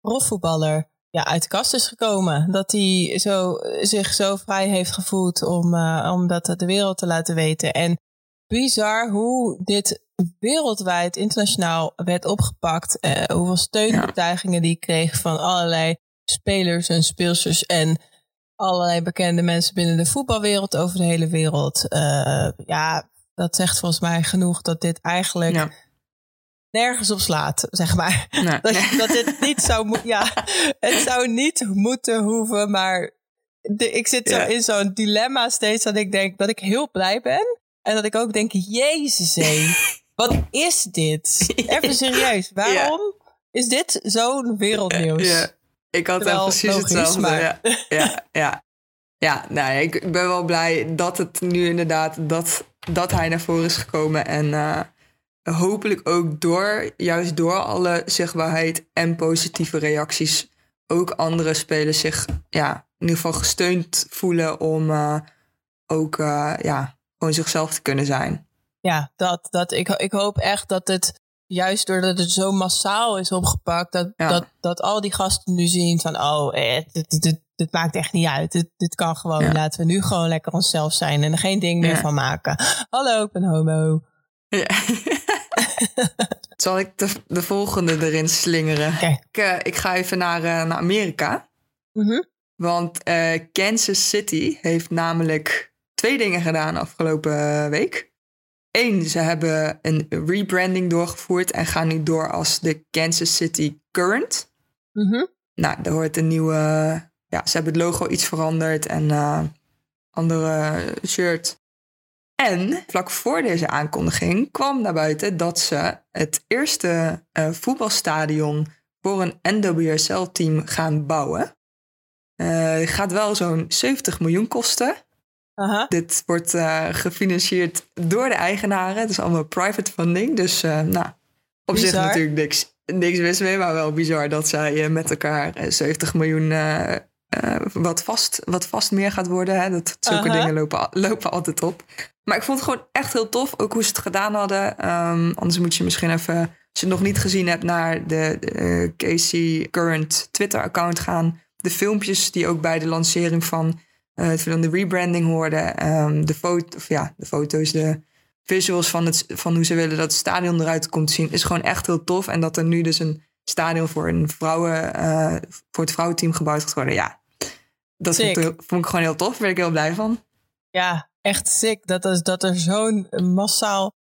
profvoetballer ja, uit de kast is gekomen. Dat hij zo, zich zo vrij heeft gevoeld om, uh, om dat de wereld te laten weten. En bizar hoe dit wereldwijd internationaal werd opgepakt. hoeveel steunbetuigingen die kreeg van allerlei spelers en speelsters en allerlei bekende mensen binnen de voetbalwereld over de hele wereld. Uh, ja, dat zegt volgens mij genoeg dat dit eigenlijk. Nergens op slaat, zeg maar. Nee. Dat, dat dit niet zou moeten. Ja, het zou niet moeten hoeven, maar de, ik zit zo ja. in zo'n dilemma steeds dat ik denk dat ik heel blij ben. En dat ik ook denk, jezus hé, wat is dit? Even serieus, waarom is dit zo'n wereldnieuws? Ik had wel precies logisch, hetzelfde. Maar... Ja, ja, ja. nou ja, ik, ik, ben wel blij dat het nu inderdaad dat, dat hij naar voren is gekomen. En uh, hopelijk ook door, juist door alle zichtbaarheid en positieve reacties, ook andere spelers zich ja, in ieder geval gesteund voelen om uh, ook uh, ja, gewoon zichzelf te kunnen zijn. Ja, dat, dat, ik, ik hoop echt dat het juist doordat het zo massaal is opgepakt, dat, ja. dat, dat al die gasten nu zien van, oh, eh, dit, dit, dit maakt echt niet uit. Dit, dit kan gewoon. Ja. Laten we nu gewoon lekker onszelf zijn en er geen ding meer ja. van maken. Hallo, ik ben homo. Ja. Zal ik de, de volgende erin slingeren? Okay. Ik, uh, ik ga even naar, uh, naar Amerika. Mm -hmm. Want uh, Kansas City heeft namelijk twee dingen gedaan afgelopen week. Eén, ze hebben een rebranding doorgevoerd en gaan nu door als de Kansas City Current. Mm -hmm. Nou, daar hoort een nieuwe. Ja, ze hebben het logo iets veranderd en andere shirt. En vlak voor deze aankondiging kwam naar buiten dat ze het eerste uh, voetbalstadion voor een NWSL-team gaan bouwen. Uh, gaat wel zo'n 70 miljoen kosten. Dit wordt uh, gefinancierd door de eigenaren. Het is allemaal private funding. Dus nou, op bizar. zich natuurlijk niks, niks mis mee. Maar wel bizar dat zij met elkaar 70 miljoen... wat, vast, wat vast meer gaat worden. Hè? Dat, zulke dingen lopen, lopen altijd op. Maar ik vond het gewoon echt heel tof. Ook hoe ze het gedaan hadden. Um, anders moet je misschien even... Als je het nog niet gezien hebt... naar de, de Casey Current Twitter-account gaan. De filmpjes die ook bij de lancering van... Uh, de rebranding hoorden, um, de, foto, of ja, de foto's, de visuals van, het, van hoe ze willen dat het stadion eruit komt te zien, is gewoon echt heel tof. En dat er nu dus een stadion voor, een vrouwen, uh, voor het vrouwenteam gebouwd gaat worden. Ja, dat vond ik, vond ik, gewoon heel tof. Daar ben ik heel blij van. Ja, echt sick. Dat er, dat er zo'n massaal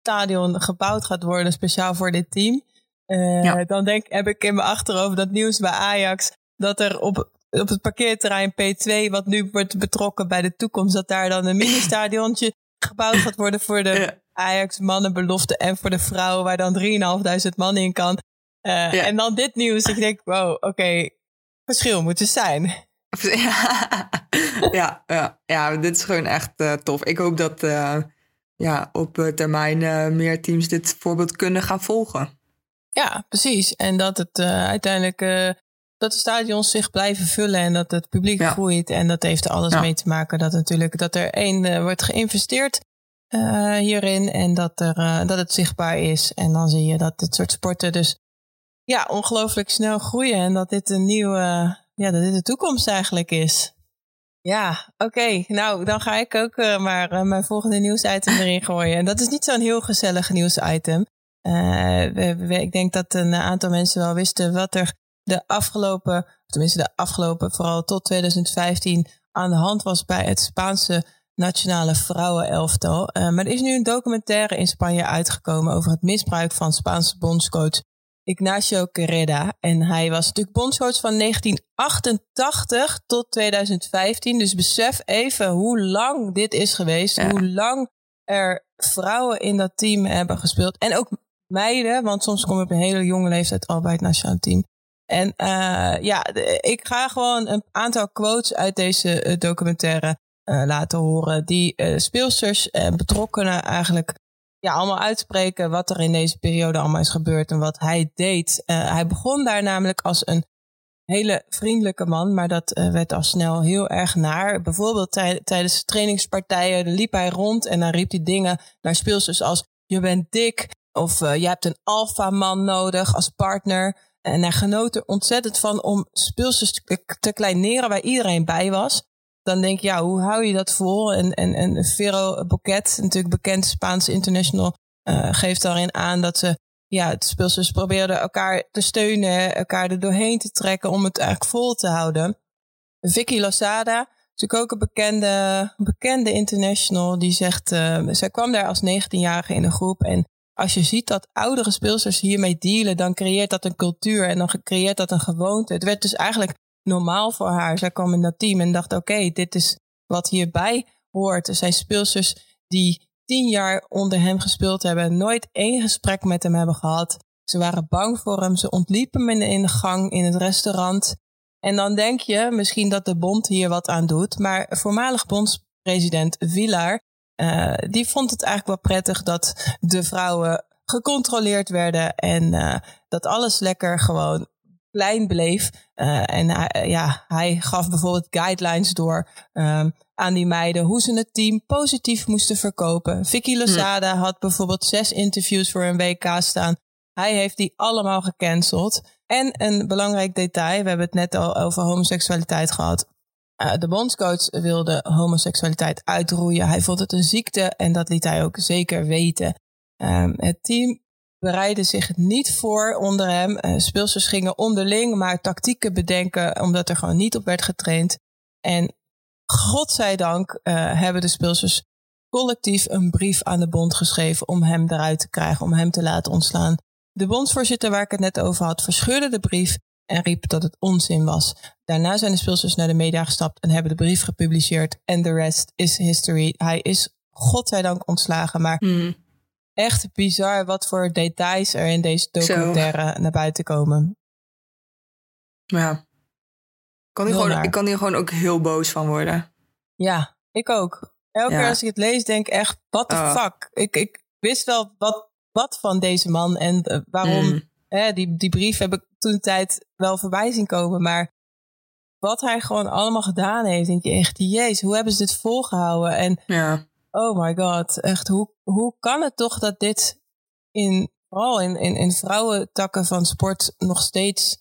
stadion gebouwd gaat worden, speciaal voor dit team. Uh, ja. Dan denk, heb ik in mijn achterhoofd dat nieuws bij Ajax, dat er op op het parkeerterrein P2, wat nu wordt betrokken bij de toekomst, dat daar dan een mini-stadiontje gebouwd gaat worden voor de ja. Ajax mannenbelofte en voor de vrouwen, waar dan 3.500 man in kan. Uh, ja. En dan dit nieuws. Ik denk, wow, oké, okay, verschil moet er zijn. Ja, ja, ja, dit is gewoon echt uh, tof. Ik hoop dat uh, ja, op termijn meer teams dit voorbeeld kunnen gaan volgen. Ja, precies. En dat het uiteindelijk dat de stadions zich blijven vullen en dat het publiek ja. groeit. En dat heeft er alles ja. mee te maken dat natuurlijk dat er één wordt geïnvesteerd hierin en dat, er, dat het zichtbaar is. En dan zie je dat dit soort sporten dus ja, ongelooflijk snel groeien en dat dit een nieuwe, ja, dat dit de toekomst eigenlijk is. Ja, oké. Nou, dan ga ik ook maar mijn volgende nieuwsitem erin gooien. En dat is niet zo'n heel gezellig nieuwsitem. ik denk dat een aantal mensen wel wisten wat er de afgelopen, tenminste de afgelopen, vooral tot 2015, aan de hand was bij het Spaanse nationale vrouwenelftal. Maar er is nu een documentaire in Spanje uitgekomen over het misbruik van Spaanse bondscoach Ignacio Quereda. En hij was natuurlijk bondscoach van 1988 tot 2015. Dus besef even hoe lang dit is geweest. Hoe lang er vrouwen in dat team hebben gespeeld. En ook meiden, want soms kom je op een hele jonge leeftijd al bij het nationale team. En uh, ja, ik ga gewoon een aantal quotes uit deze uh, documentaire uh, laten horen. Die speelsters en betrokkenen eigenlijk ja, allemaal uitspreken wat er in deze periode allemaal is gebeurd en wat hij deed. hij begon daar namelijk als een hele vriendelijke man, maar dat werd al snel heel erg naar. Bijvoorbeeld tijdens trainingspartijen liep hij rond en dan riep hij dingen naar speelsters als je bent dik of je hebt een alfa man nodig als partner. En hij genoot er ontzettend van om speelsters te kleineren waar iedereen bij was. Dan denk je, ja, hoe hou je dat vol? En, en, en Vero Boquet, natuurlijk bekend Spaans international, uh, geeft daarin aan dat ze ja, het speelsters probeerden elkaar te steunen, elkaar er doorheen te trekken om het eigenlijk vol te houden. Vicky Lozada, natuurlijk ook een bekende, bekende international, die zegt, uh, zij kwam daar als 19-jarige in een groep en als je ziet dat oudere speelsters hiermee dealen, dan creëert dat een cultuur en dan creëert dat een gewoonte. Het werd dus eigenlijk normaal voor haar. Zij kwam in dat team en dacht: oké, dit is wat hierbij hoort. Er zijn speelsters die tien jaar onder hem gespeeld hebben, nooit één gesprek met hem hebben gehad. Ze waren bang voor hem, ze ontliepen hem in de gang in het restaurant. En dan denk je misschien dat de bond hier wat aan doet, maar voormalig bondspresident Villar uh, die vond het eigenlijk wel prettig dat de vrouwen gecontroleerd werden en uh, dat alles lekker gewoon klein bleef. Uh, en hij, ja, hij gaf bijvoorbeeld guidelines door um, aan die meiden hoe ze het team positief moesten verkopen. Vicky Lozada had bijvoorbeeld zes interviews voor een WK staan. Hij heeft die allemaal gecanceld. En een belangrijk detail, we hebben het net al over homoseksualiteit gehad. Uh, de bondscoach wilde homoseksualiteit uitroeien. Hij vond het een ziekte en dat liet hij ook zeker weten. Um, het team bereidde zich niet voor onder hem. Uh, speelsters gingen onderling maar tactieken bedenken omdat er gewoon niet op werd getraind. En godzijdank uh, hebben de speelsters collectief een brief aan de bond geschreven om hem eruit te krijgen, om hem te laten ontslaan. De bondsvoorzitter waar ik het net over had, verscheurde de brief en riep dat het onzin was. Daarna zijn de speelsters naar de media gestapt en hebben de brief gepubliceerd. En the rest is history. Hij is godzijdank ontslagen, maar mm. Echt bizar wat voor details er in deze documentaire naar buiten komen. Ja. Kan gewoon, ik kan hier gewoon ook heel boos van worden. Ja, ik ook. Elke keer als ik het lees, denk ik echt, what the oh. fuck? Ik, ik wist wel wat, wat van deze man en uh, waarom. Mm die, die brief heb ik toen tijd wel voorbij zien komen. Maar wat hij gewoon allemaal gedaan heeft, denk je echt, jezus, hoe hebben ze dit volgehouden? En ja. Oh my god, echt, hoe, hoe kan het toch dat dit in, vooral in, in, in vrouwentakken van sport nog steeds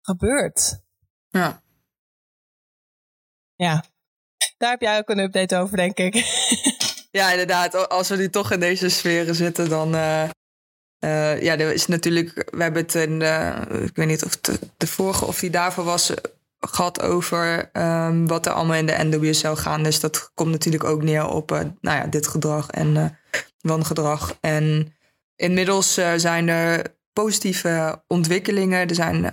gebeurt? Ja. Ja, daar heb jij ook een update over, denk ik. Ja, inderdaad. Als we nu toch in deze sferen zitten, dan, uh, uh, ja, er is natuurlijk, we hebben het in, de, ik weet niet of de, de vorige of die daarvoor was, gehad over um, wat er allemaal in de NWSL gaan. Dus dat komt natuurlijk ook neer op uh, nou ja, dit gedrag en uh, wangedrag. En inmiddels zijn er positieve ontwikkelingen. Er zijn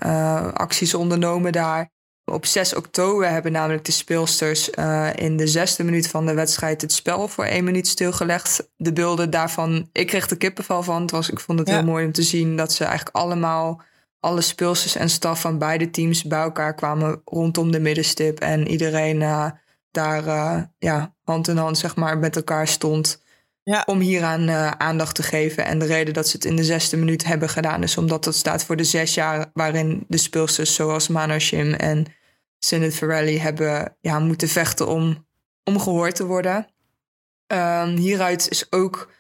acties ondernomen daar. Op 6 oktober hebben namelijk de speelsters in de zesde minuut van de wedstrijd het spel voor één minuut stilgelegd. De beelden daarvan, ik kreeg de kippenval van. Het was, ik vond het heel mooi om te zien dat ze eigenlijk allemaal, alle speelsters en staf van beide teams bij elkaar kwamen rondom de middenstip. En iedereen uh, daar uh, ja, hand in hand zeg maar, met elkaar stond. Ja. Om hieraan aandacht te geven. En de reden dat ze het in de zesde minuut hebben gedaan is omdat het staat voor de zes jaar waarin de speelsters zoals Manashim en Sinet Ferrelli hebben ja, moeten vechten om, om gehoord te worden. Um, hieruit is ook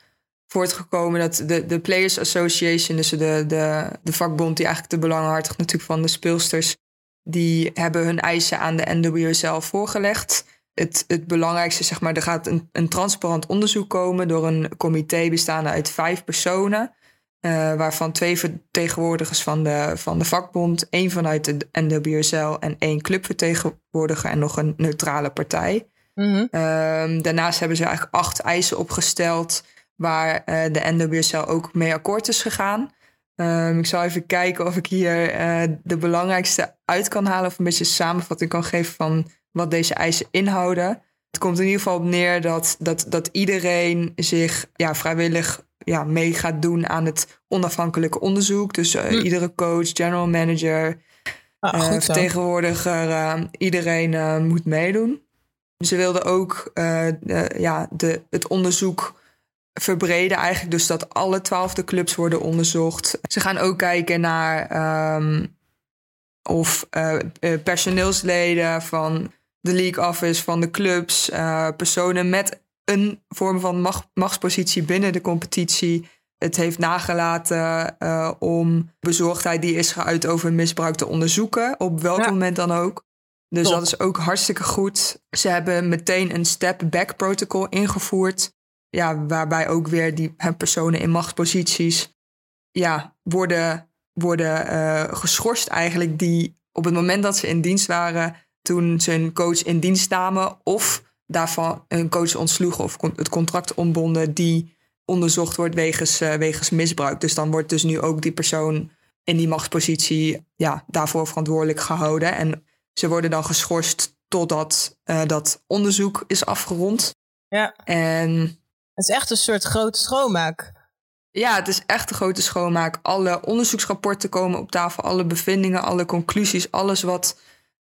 voortgekomen dat de, de Players Association, dus de, de, de vakbond die eigenlijk de belangen hartigt natuurlijk van de speelsters, die hebben hun eisen aan de NWSL voorgelegd. Het, het belangrijkste, zeg maar, er gaat een, een transparant onderzoek komen door een comité bestaande uit vijf personen. Uh, waarvan twee vertegenwoordigers van de, van de vakbond, één vanuit de NWSL en één clubvertegenwoordiger en nog een neutrale partij. Mm -hmm. daarnaast hebben ze eigenlijk acht eisen opgesteld waar uh, de NWSL ook mee akkoord is gegaan. Um, ik zal even kijken of ik hier uh, de belangrijkste uit kan halen of een beetje samenvatting kan geven van wat deze eisen inhouden. Het komt in ieder geval op neer dat, dat, dat iedereen zich ja, vrijwillig ja, mee gaat doen aan het onafhankelijke onderzoek. Dus uh, hm. iedere coach, general manager, ah, vertegenwoordiger, uh, iedereen moet meedoen. Ze wilden ook ja, de, het onderzoek verbreden eigenlijk. Dus dat alle twaalfde clubs worden onderzocht. Ze gaan ook kijken naar um, of uh, personeelsleden van de league office, van de clubs, uh, personen met een vorm van macht, machtspositie binnen de competitie het heeft nagelaten uh, om bezorgdheid die is geuit over misbruik te onderzoeken, op welk ja. moment dan ook. Dus Top. dat is ook hartstikke goed. Ze hebben meteen een step-back protocol ingevoerd ja, waarbij ook weer die personen in machtsposities ja, worden, worden uh, geschorst eigenlijk die op het moment dat ze in dienst waren, toen ze een coach in dienst namen of daarvan een coach ontsloegen of het contract ontbonden die onderzocht wordt wegens, uh, wegens misbruik. Dus dan wordt dus nu ook die persoon in die machtspositie ja, daarvoor verantwoordelijk gehouden. En ze worden dan geschorst totdat uh, dat onderzoek is afgerond. Ja. En het is echt een soort grote schoonmaak. Ja, het is echt een grote schoonmaak. Alle onderzoeksrapporten komen op tafel, alle bevindingen, alle conclusies, alles wat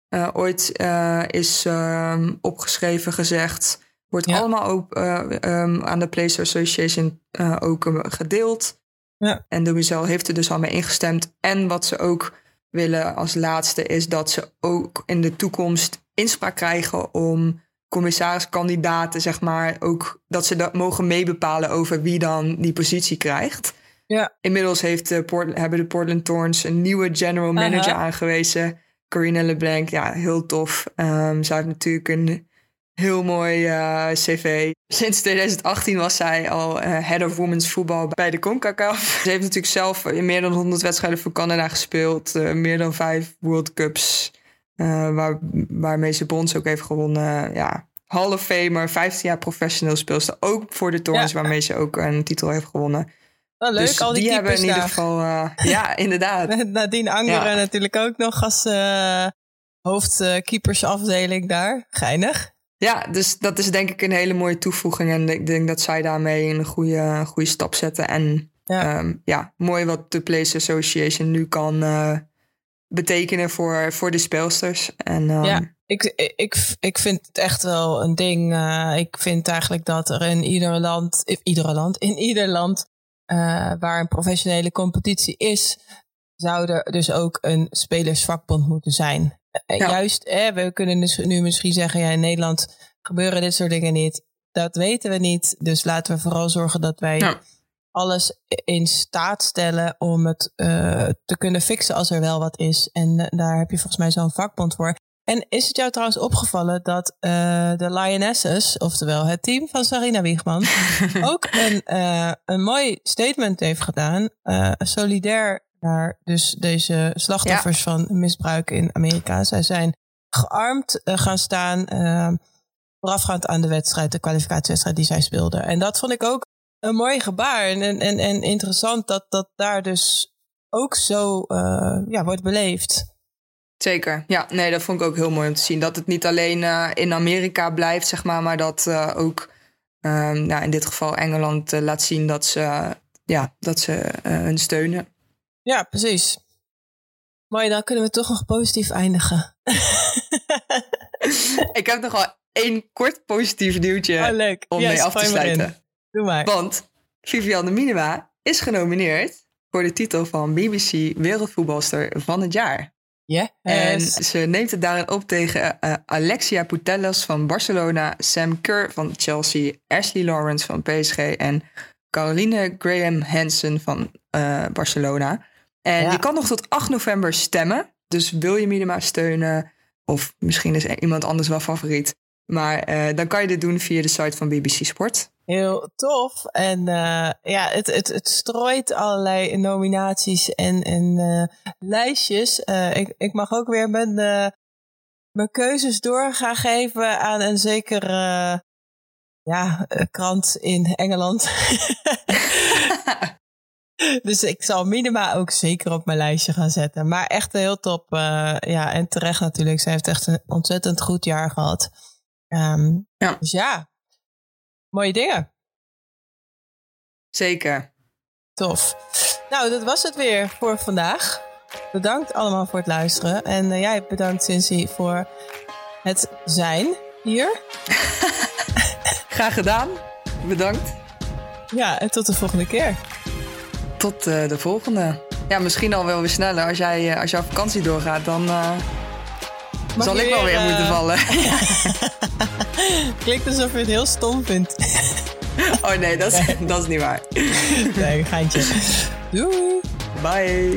uh, ooit uh, is um, opgeschreven, gezegd, wordt ja. allemaal ook, uh, um, aan de Players Association ook gedeeld. Ja. En de WSL heeft er dus al mee ingestemd. En wat ze ook willen als laatste is dat ze ook in de toekomst inspraak krijgen om commissariskandidaten, zeg maar, ook dat ze dat mogen meebepalen over wie dan die positie krijgt. Ja. Inmiddels heeft de Port hebben de Portland Thorns een nieuwe general manager uh -huh. aangewezen. Corina LeBlanc, ja, heel tof. Um, zij heeft natuurlijk een heel mooi uh, cv. Sinds 2018 was zij al uh, head of women's voetbal bij de CONCACAF. Ze heeft natuurlijk zelf in meer dan 100 wedstrijden voor Canada gespeeld. Uh, meer dan vijf World Cups. Uh, waar, waarmee ze brons ook heeft gewonnen. Ja, Hall of Famer, 15 jaar professioneel speelster. Ook voor de Torrens, ja. waarmee ze ook een titel heeft gewonnen. Wel leuk, dus al die, die hebben in ieder geval... Uh, ja, inderdaad. Nadine Angeren ja. natuurlijk ook nog als uh, hoofdkeepersafdeling daar. Geinig. Ja, dus dat is denk ik een hele mooie toevoeging. En ik denk dat zij daarmee een goede, goede stap zetten. En ja. Um, ja, mooi wat de Players Association nu kan betekenen voor, voor de speelsters. En, um, ja, ik, ik, ik vind het echt wel een ding. Uh, ik vind eigenlijk dat er in ieder land, in ieder land, in ieder land uh, waar een professionele competitie is, zou er dus ook een spelersvakbond moeten zijn. Ja. Juist, eh, we kunnen dus nu misschien zeggen, ja, in Nederland gebeuren dit soort dingen niet. Dat weten we niet. Dus laten we vooral zorgen dat wij ja alles in staat stellen om het uh, te kunnen fixen als er wel wat is. En uh, daar heb je volgens mij zo'n vakbond voor. En is het jou trouwens opgevallen dat uh, de Lionesses, oftewel het team van Sarina Wiegman, ook een, een mooi statement heeft gedaan, solidair naar dus deze slachtoffers ja. van misbruik in Amerika. Zij zijn gearmd gaan staan voorafgaand aan de wedstrijd, de kwalificatiewedstrijd die zij speelden. En dat vond ik ook een mooi gebaar. En, en, en interessant dat dat daar dus ook zo uh, ja, wordt beleefd. Zeker. Ja, nee, dat vond ik ook heel mooi om te zien. Dat het niet alleen uh, in Amerika blijft, zeg maar, maar dat uh, ook um, nou, in dit geval Engeland laat zien dat ze, ja, dat ze hun steunen. Ja, precies. Mooi, dan kunnen we toch nog positief eindigen. ik heb nog wel één kort positief nieuwtje oh, om yes, mee af te sluiten. Doe maar. Want Viviane Minima is genomineerd voor de titel van BBC Wereldvoetbalster van het jaar. Yes. En ze neemt het daarin op tegen uh, Alexia Putellas van Barcelona, Sam Kerr van Chelsea, Ashley Lawrence van PSG en Caroline Graham Hansen van uh, Barcelona. En ja. je kan nog tot 8 november stemmen. Dus wil je Minima steunen, of misschien is iemand anders wel favoriet. Maar uh, dan kan je dit doen via de site van BBC Sport. Heel tof. En uh, ja, het, het, het strooit allerlei nominaties en, en uh, lijstjes. Uh, ik, ik mag ook weer mijn, mijn keuzes door gaan geven aan een zekere ja, krant in Engeland. dus ik zal Minima ook zeker op mijn lijstje gaan zetten. Maar echt heel top. ja, en terecht natuurlijk. Ze heeft echt een ontzettend goed jaar gehad. Um, ja. Dus ja, mooie dingen. Zeker. Tof. Nou, dat was het weer voor vandaag. Bedankt allemaal voor het luisteren. En uh, jij bedankt, Cincy, voor het zijn hier. Graag gedaan. Bedankt. Ja, en tot de volgende keer. Tot uh, de volgende. Ja, misschien al wel weer sneller. Als, jij, uh, als jouw vakantie doorgaat, dan zal ik wel weer moeten vallen. Klinkt alsof je het heel stom vindt. Oh nee, dat is, dat is niet waar. Nee, geintje. Doei. Bye.